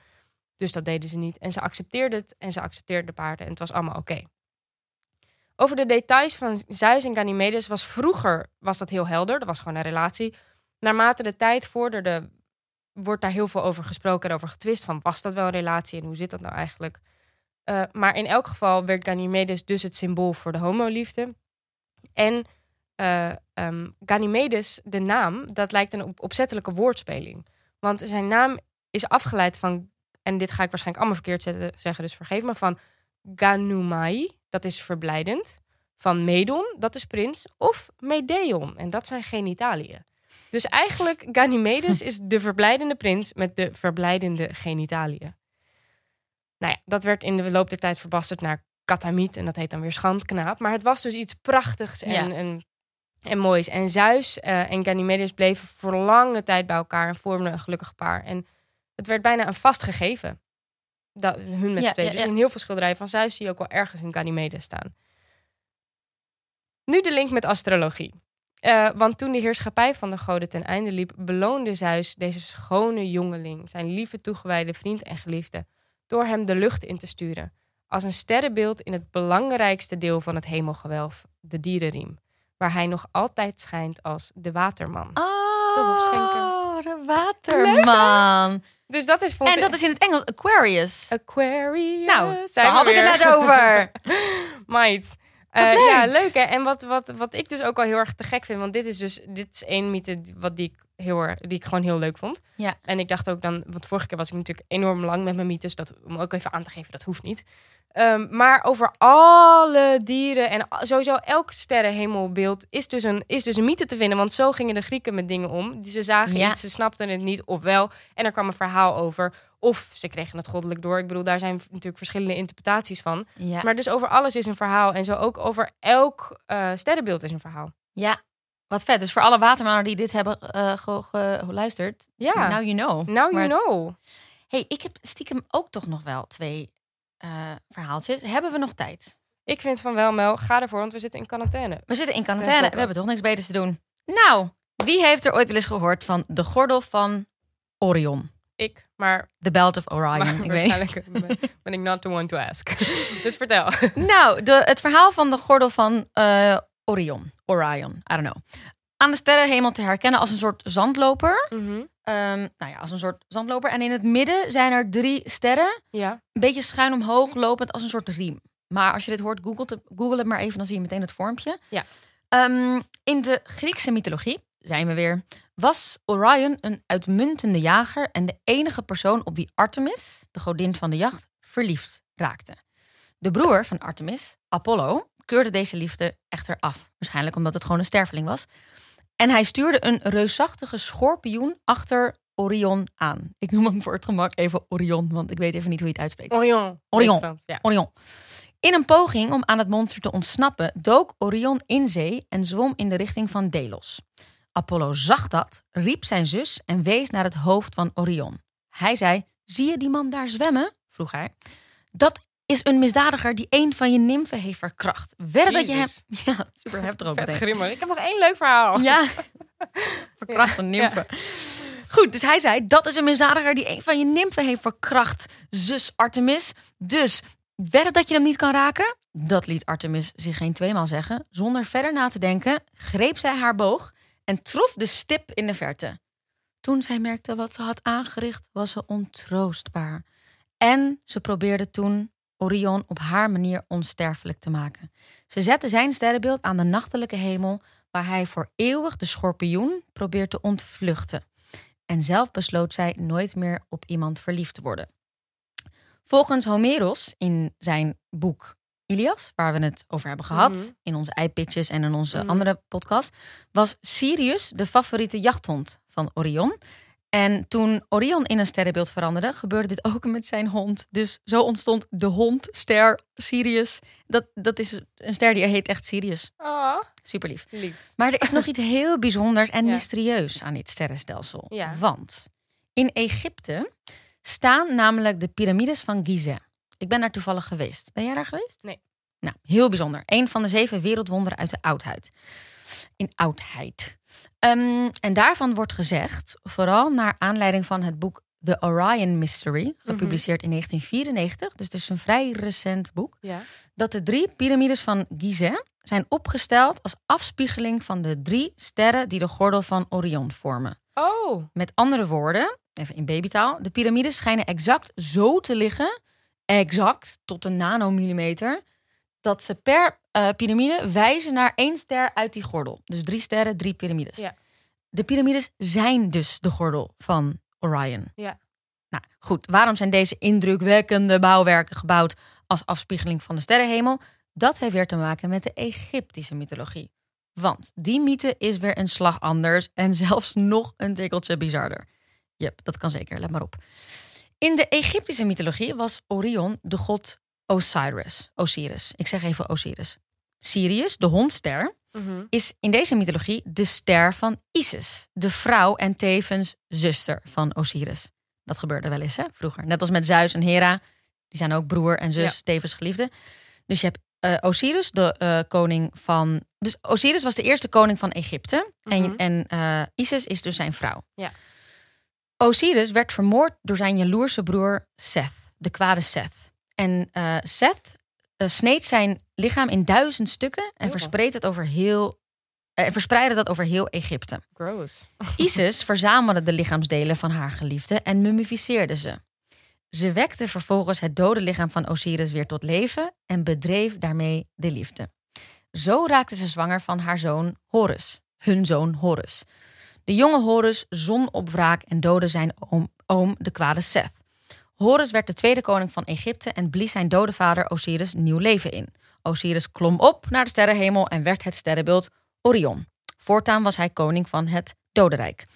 B: Dus dat deden ze niet. En ze accepteerden het en ze accepteerden de paarden. En het was allemaal oké. Over de details van Zeus en Ganymedes was vroeger was dat heel helder. Dat was gewoon een relatie. Naarmate de tijd vorderde, wordt daar heel veel over gesproken en over getwist. Van was dat wel een relatie en hoe zit dat nou eigenlijk? Uh, maar in elk geval werd Ganymedes dus het symbool voor de homoliefde. En uh, um, Ganymedes, de naam, dat lijkt een op opzettelijke woordspeling. Want zijn naam is afgeleid van en dit ga ik waarschijnlijk allemaal verkeerd zetten, zeggen, dus vergeef me, van Ganumai, dat is verblijdend, van Medon, dat is prins, of Medeon, en dat zijn genitaliën. Dus eigenlijk, Ganymedes is de verblijdende prins met de verblijdende genitaliën. Nou ja, dat werd in de loop der tijd verbasterd naar Katamiet en dat heet dan weer Schandknaap. Maar het was dus iets prachtigs en,
A: Ja.
B: en, en moois. En Zeus eh, en Ganymedes bleven voor lange tijd bij elkaar en vormden een gelukkig paar. En het werd bijna een vast gegeven. Dat, hun met
A: Ja, ja,
B: Dus in heel veel schilderijen van Zeus zie je ook wel ergens een Ganymedes staan. Nu de link met astrologie. Eh, want toen de heerschappij van de goden ten einde liep, beloonde Zeus deze schone jongeling, zijn lieve toegewijde vriend en geliefde, door hem de lucht in te sturen. Als een sterrenbeeld in het belangrijkste deel van het hemelgewelf, de dierenriem, waar hij nog altijd schijnt als de waterman.
A: Oh, de waterman.
B: Dus dat is
A: En dat is in het Engels Aquarius.
B: Aquarius.
A: Nou, daar
B: we
A: had ik het net over.
B: Meid. Eh,
A: leuk.
B: ja, leuk hè. En wat, wat, wat ik dus ook wel heel erg te gek vind, want dit is dus dit is één mythe wat die ik heel erg, die ik gewoon heel leuk vond.
A: Ja.
B: En ik dacht ook dan, want vorige keer was ik natuurlijk enorm lang met mijn mythes, dat om ook even aan te geven, dat hoeft niet. Ehm, maar over alle dieren en sowieso elk sterrenhemelbeeld is dus, een, is dus een mythe te vinden. Want zo gingen de Grieken met dingen om. Ze zagen
A: Ja.
B: iets, ze snapten het niet, of wel. En er kwam een verhaal over. Of ze kregen het goddelijk door. Ik bedoel, daar zijn natuurlijk verschillende interpretaties van.
A: Ja.
B: Maar dus over alles is een verhaal. En zo ook over elk eh, sterrenbeeld is een verhaal.
A: ja, wat vet. Dus voor alle watermannen die dit hebben eh, ge- ge- geluisterd,
B: Ja,
A: now you know.
B: now you
A: het-
B: know.
A: hey, ik heb stiekem ook toch nog wel twee eh, verhaaltjes. Hebben we nog tijd?
B: Ik vind van wel, Mel. Ga ervoor, want we zitten in quarantaine.
A: We zitten in quarantaine. We hebben toch niks beters te doen. Nou, wie heeft er ooit wel eens gehoord van de gordel van Orion?
B: Ik, maar,
A: The Belt of Orion.
B: maar
A: ik weet.
B: waarschijnlijk ben- ben ik not the one to ask. dus vertel.
A: Nou, de, het verhaal van de gordel van eh, Orion. Orion, I don't know. Aan de sterrenhemel te herkennen als een soort zandloper.
B: Mhm.
A: Ehm, nou ja, als een soort zandloper. En in het midden zijn er drie sterren.
B: Ja.
A: Een beetje schuin omhoog lopend als een soort riem. Maar als je dit hoort, google het, google het maar even, dan zie je meteen het vormpje.
B: Ja.
A: Ehm, in de Griekse mythologie, zijn we weer, was Orion een uitmuntende jager en de enige persoon op wie Artemis, de godin van de jacht, verliefd raakte. De broer van Artemis, Apollo, keurde deze liefde echter af. Waarschijnlijk omdat het gewoon een sterveling was. En hij stuurde een reusachtige schorpioen achter Orion aan. Ik noem hem voor het gemak even Orion, want ik weet even niet hoe je het uitspreekt.
B: Orion.
A: Orion.
B: In Frans, Ja.
A: Orion. In een poging om aan het monster te ontsnappen, dook Orion in zee en zwom in de richting van Delos. Apollo zag dat, riep zijn zus en wees naar het hoofd van Orion. Hij zei: Zie je die man daar zwemmen? vroeg hij. Dat is een misdadiger die een van je nymfen heeft verkracht. Wedden dat je hem. Ja, super heftig ook
B: Vet grimmig. Ik heb nog één leuk verhaal.
A: Ja, verkracht een nymfe. Goed, dus hij zei, dat is een misdadiger die een van je nymfen heeft verkracht, zus Artemis. Dus, wedden dat je hem niet kan raken? Dat liet Artemis zich geen tweemaal zeggen. Zonder verder na te denken, greep zij haar boog en trof de stip in de verte. Toen zij merkte wat ze had aangericht, was ze ontroostbaar. En ze probeerde toen Orion op haar manier onsterfelijk te maken. Ze zette zijn sterrenbeeld aan de nachtelijke hemel, waar hij voor eeuwig de schorpioen probeert te ontvluchten. En zelf besloot zij nooit meer op iemand verliefd te worden. Volgens Homeros in zijn boek Ilias, waar we het over hebben gehad,
B: Mhm.
A: in onze iPitches en in onze
B: Mhm.
A: andere podcast, was Sirius de favoriete jachthond van Orion. En toen Orion in een sterrenbeeld veranderde, gebeurde dit ook met zijn hond. Dus zo ontstond de hond, ster Sirius. Dat, dat is een ster die heet echt Sirius.
B: Oh,
A: Super lief.
B: lief.
A: Maar er is nog iets heel bijzonders en
B: Ja.
A: mysterieus aan dit sterrenstelsel.
B: Ja.
A: Want in Egypte staan namelijk de piramides van Gizeh. Ik ben daar toevallig geweest. Ben jij daar geweest?
B: Nee.
A: Nou, heel bijzonder. Een van de zeven wereldwonderen uit de oudheid. In oudheid. Ehm, en daarvan wordt gezegd, vooral naar aanleiding van het boek The Orion Mystery, gepubliceerd in 1994, dus het is een vrij recent boek,
B: Ja.
A: dat de drie piramides van Gizeh zijn opgesteld als afspiegeling van de drie sterren die de gordel van Orion vormen.
B: Oh,
A: Met andere woorden, even in babytaal, de piramides schijnen exact zo te liggen, exact tot een nanomillimeter, dat ze per eh, piramide wijzen naar één ster uit die gordel. Dus drie sterren, drie piramides.
B: Ja.
A: De piramides zijn dus de gordel van Orion.
B: Ja.
A: Nou goed, waarom zijn deze indrukwekkende bouwwerken gebouwd als afspiegeling van de sterrenhemel? Dat heeft weer te maken met de Egyptische mythologie. Want die mythe is weer een slag anders en zelfs nog een tikkeltje bizarder. Yep, dat kan zeker, let maar op. In de Egyptische mythologie was Orion de god Osiris. Osiris. Ik zeg even Osiris. Sirius, de hondster,
B: Mhm.
A: is in deze mythologie de ster van Isis, de vrouw en tevens zuster van Osiris. Dat gebeurde wel eens hè, vroeger. Net als met Zeus en Hera, die zijn ook broer en zus,
B: Ja.
A: tevens geliefde. Dus je hebt eh, Osiris, de eh, koning van. Dus Osiris was de eerste koning van Egypte.
B: Mhm.
A: En, en eh, Isis is dus zijn vrouw.
B: Ja.
A: Osiris werd vermoord door zijn jaloerse broer Seth, de kwade Seth. En eh, Seth eh, sneed zijn lichaam in duizend stukken en
B: Eeuw.
A: verspreid het over heel. En verspreidde dat over heel Egypte.
B: Gross.
A: Isis verzamelde de lichaamsdelen van haar geliefde en mummificeerde ze. Ze wekte vervolgens het dode lichaam van Osiris weer tot leven en bedreef daarmee de liefde. Zo raakte ze zwanger van haar zoon Horus, hun zoon Horus. De jonge Horus zon op wraak en doodde zijn oom, oom de kwade Seth. Horus werd de tweede koning van Egypte en blies zijn dode vader Osiris nieuw leven in. Osiris klom op naar de sterrenhemel en werd het sterrenbeeld Orion. Voortaan was hij koning van het dodenrijk.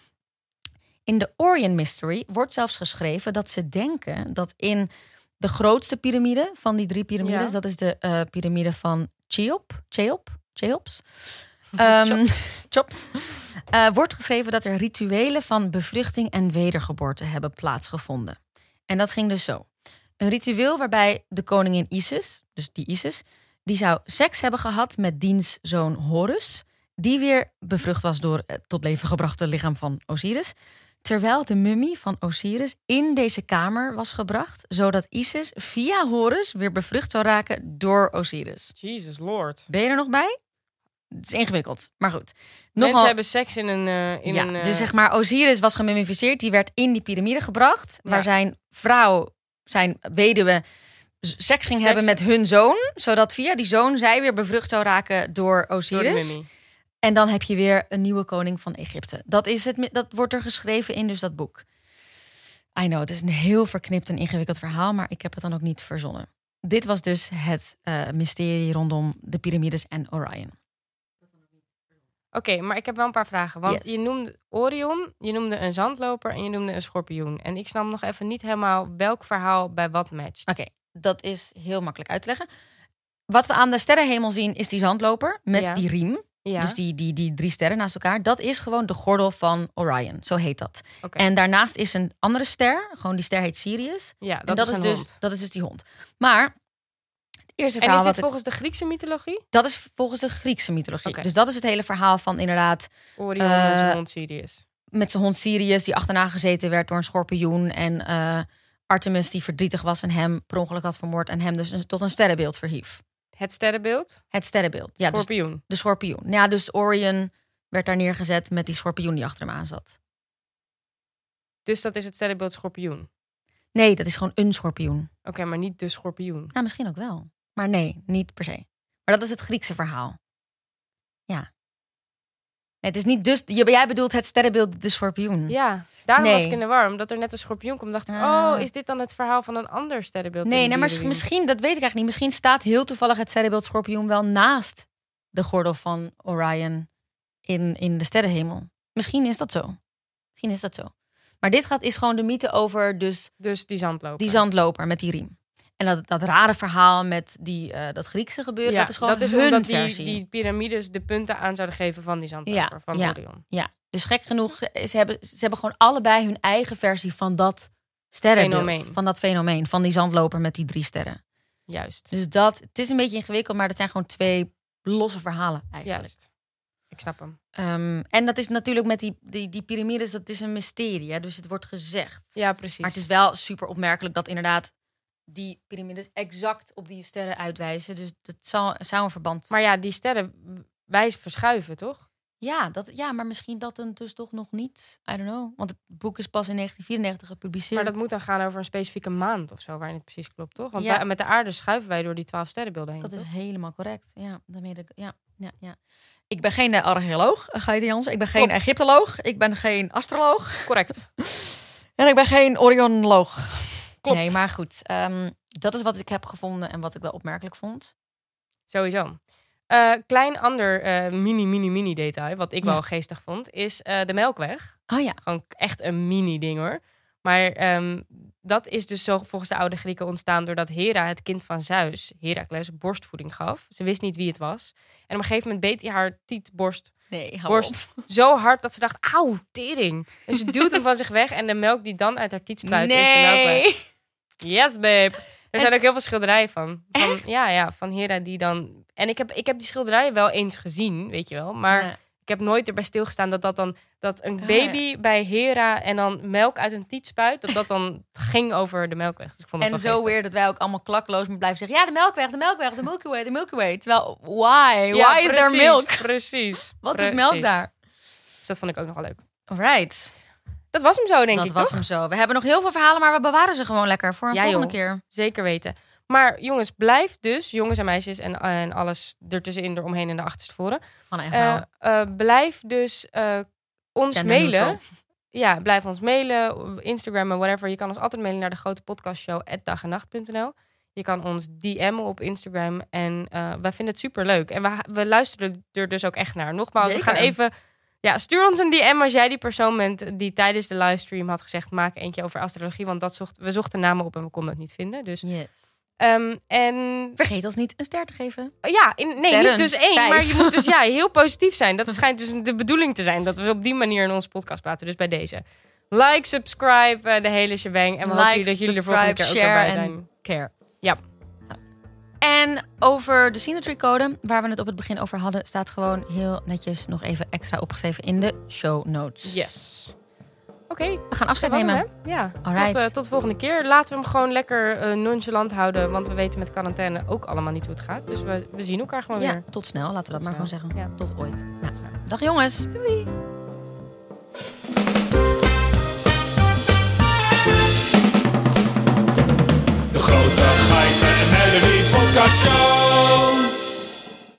A: In de Orion Mystery wordt zelfs geschreven dat ze denken dat in de grootste piramide van die drie piramides,
B: Ja.
A: dat is de eh, piramide van Cheop, Cheop, Cheops, Chops. Eh, wordt geschreven dat er rituelen van bevruchting en wedergeboorte hebben plaatsgevonden. En dat ging dus zo. Een ritueel waarbij de koningin Isis, dus die Isis, die zou seks hebben gehad met diens zoon Horus, die weer bevrucht was door het tot leven gebrachte lichaam van Osiris. Terwijl de mummie van Osiris in deze kamer was gebracht, zodat Isis via Horus weer bevrucht zou raken door Osiris.
B: Jesus Lord.
A: Ben je er nog bij? Het is ingewikkeld, maar goed.
B: Mensen hebben seks in een... eh, in
A: ja,
B: een eh,
A: dus zeg maar, Osiris was gemummificeerd. Die werd in die piramide gebracht.
B: Ja.
A: Waar zijn vrouw, zijn weduwe, seks ging
B: Seks.
A: hebben met hun zoon. Zodat via die zoon zij weer bevrucht zou raken door
B: door
A: Osiris.
B: mummie.
A: en dan heb je weer een nieuwe koning van Egypte. Dat, is het, dat wordt er geschreven in dus dat boek. I know, het is een heel verknipt en ingewikkeld verhaal. Maar ik heb het dan ook niet verzonnen. Dit was dus het eh, mysterie rondom de piramides en Orion.
B: Oké, maar ik heb wel een paar vragen. Want
A: Yes.
B: je noemde Orion, je noemde een zandloper en je noemde een schorpioen. En ik snap nog even niet helemaal welk verhaal bij wat matcht.
A: Oké, dat is heel makkelijk uit te leggen. Wat we aan de sterrenhemel zien is die zandloper met
B: Ja.
A: die riem.
B: Ja,
A: Dus die, die, die drie sterren naast elkaar. Dat is gewoon de gordel van Orion. Zo heet dat. En daarnaast is een andere ster. Gewoon die ster heet Sirius.
B: ja
A: en
B: dat,
A: dat
B: is,
A: dus,
B: hond.
A: dat is dus die hond. Maar eerste
B: En
A: verhaal
B: is dit volgens de Griekse mythologie?
A: dat is volgens de Griekse mythologie. Dus dat is het hele verhaal van inderdaad
B: Orion
A: Eh,
B: en zijn hond Sirius.
A: met zijn hond Sirius die achterna gezeten werd door een schorpioen. En eh, Artemis die verdrietig was en hem per ongeluk had vermoord. En hem dus een- tot een sterrenbeeld verhief.
B: Het sterrenbeeld?
A: Het sterrenbeeld. Ja, dus
B: Schorpioen.
A: de schorpioen. Ja, dus Orion werd daar neergezet met die schorpioen die achter hem aan zat.
B: Dus dat is het sterrenbeeld schorpioen.
A: Nee, dat is gewoon een schorpioen.
B: Oké, maar niet de schorpioen.
A: Nou, misschien ook wel. Maar nee, niet per se. Maar dat is het Griekse verhaal. Ja. Nee, het is niet dus. Jij bedoelt het sterrenbeeld de schorpioen.
B: Ja, daarom
A: Nee.
B: was ik in de war. Omdat er net een schorpioen kwam, dacht ik...
A: Ah.
B: Oh, is dit dan het verhaal van een ander sterrenbeeld?
A: Nee, nee maar misschien, dat weet ik eigenlijk niet. Misschien staat heel toevallig het sterrenbeeld schorpioen wel naast de gordel van Orion in, in de sterrenhemel. Misschien is dat zo. Misschien is dat zo. Maar dit gaat, is gewoon de mythe over dus
B: Dus die zandloper.
A: die zandloper met die riem. En dat, dat rare verhaal met die, eh, dat Griekse gebeuren,
B: Ja,
A: dat is gewoon
B: dat is
A: hun
B: omdat die,
A: versie.
B: die piramides de punten aan zouden geven van die zandloper,
A: Ja,
B: van
A: ja.
B: Orion.
A: Ja, dus gek genoeg, ze hebben, ze hebben gewoon allebei hun eigen versie van dat sterrenbeeld.
B: Fenomeen.
A: Van dat fenomeen, van die zandloper met die drie sterren.
B: Juist.
A: Dus dat, het is een beetje ingewikkeld, maar dat zijn gewoon twee losse verhalen eigenlijk.
B: Juist. Ik snap hem.
A: Ehm, en dat is natuurlijk met die, die, die piramides, dat is een mysterie. Hè? Dus het wordt gezegd.
B: Ja, precies.
A: Maar het is wel super opmerkelijk dat inderdaad die piramides exact op die sterren uitwijzen. Dus dat zou, zou een verband...
B: Maar ja, die sterren, wij verschuiven, toch?
A: ja, dat, ja, maar misschien dat een dus toch nog niet. I don't know. Want het boek is pas in 1994 gepubliceerd.
B: Maar dat moet dan gaan over een specifieke maand of zo, waarin het precies klopt, toch? Want
A: Ja.
B: wij- met de aarde schuiven wij door die twaalf sterrenbeelden heen,
A: Dat is helemaal correct. Ja, daarmee de, ja, ja, ja. Ik ben geen eh, archeoloog, uh, Gaite Jansen. Ik ben geen
B: Klopt.
A: Egyptoloog. Ik ben geen astroloog.
B: Correct.
A: En ik ben geen Orionoloog.
B: Klopt.
A: Nee, maar goed. ehm, dat is wat ik heb gevonden en wat ik wel opmerkelijk vond.
B: Sowieso. Eh, klein ander eh, mini, mini, mini detail, wat ik
A: Ja.
B: wel geestig vond, is eh, de Melkweg.
A: Oh ja.
B: Gewoon echt een mini ding hoor. Maar ehm, dat is dus zo volgens de oude Grieken ontstaan doordat Hera, het kind van Zeus, Heracles, borstvoeding gaf. Ze wist niet wie het was. En op een gegeven moment beet hij haar tietborst
A: Nee,
B: borst
A: op.
B: zo hard dat ze dacht, auw, tering. En ze duwt hem van zich weg en de melk die dan uit haar tiet spruit is de melkweg. Yes, babe. Er zijn ook heel veel schilderijen van. van
A: Echt?
B: ja, ja, van Hera die dan... En ik heb, ik heb die schilderijen wel eens gezien, weet je wel. Maar
A: Ja.
B: ik heb nooit erbij stilgestaan dat dat dan... Dat een
A: Ah,
B: baby bij Hera en dan melk uit een tiet spuit... dat dat dan ging over de melkweg. Dus ik vond het
A: En zo weer dat wij ook allemaal klakloos blijven zeggen... Ja, de melkweg, de melkweg, de Milky Way, de Milky Way. Terwijl, why? Why is there milk?
B: Precies.
A: Wat doet
B: precies.
A: melk daar?
B: Dus dat vond ik ook nog wel leuk.
A: Alright.
B: Dat was hem zo, denk
A: dat
B: ik,
A: was
B: toch?
A: hem zo. We hebben nog heel veel verhalen, maar we bewaren ze gewoon lekker voor een
B: Ja,
A: volgende
B: joh.
A: keer.
B: Zeker weten. Maar jongens, blijf dus, jongens en meisjes en, en alles ertussenin, eromheen en de achterstevoren.
A: Mannen en
B: Eh
A: vrouwen.
B: eh, blijf dus eh, ons mailen. Ja, blijf ons mailen, Instagram en whatever. Je kan ons altijd mailen naar de grote podcastshow dagenacht.nl. Je kan ons DM'en op Instagram en wij vinden het super leuk. En we, we luisteren er dus ook echt naar. Nogmaals, we gaan even... Ja, stuur ons een DM als jij die persoon bent die tijdens de livestream had gezegd... maak eentje over astrologie, want dat zocht, we zochten namen op en we konden het niet vinden. Dus,
A: Yes.
B: ehm, en
A: Vergeet ons niet een ster te geven.
B: ja, in, nee,
A: Sterren.
B: niet dus één,
A: Vijf.
B: maar je moet dus ja, heel positief zijn. Dat schijnt dus de bedoeling te zijn, dat we op die manier in onze podcast praten. Dus bij deze. Like, subscribe, eh, de hele shebang. En we hopen dat jullie er volgende keer ook weer bij
A: share
B: zijn.
A: care. En over de Symmetry Code, waar we het op het begin over hadden, staat gewoon heel netjes nog even extra opgeschreven in de show notes.
B: Yes. Oké,
A: We gaan afscheid
B: hem,
A: nemen.
B: Ja,
A: Alright.
B: tot, eh, tot de volgende keer. Laten we hem gewoon lekker eh, nonchalant houden. Want we weten met quarantaine ook allemaal niet hoe het gaat. Dus we, we zien elkaar gewoon
A: Ja,
B: weer.
A: tot snel. Laten we dat
B: Tot
A: maar
B: snel.
A: gewoon zeggen.
B: Ja.
A: Tot ooit. Nou, dag jongens.
B: Doei.
C: De grote geiten en Melody Podcast Show.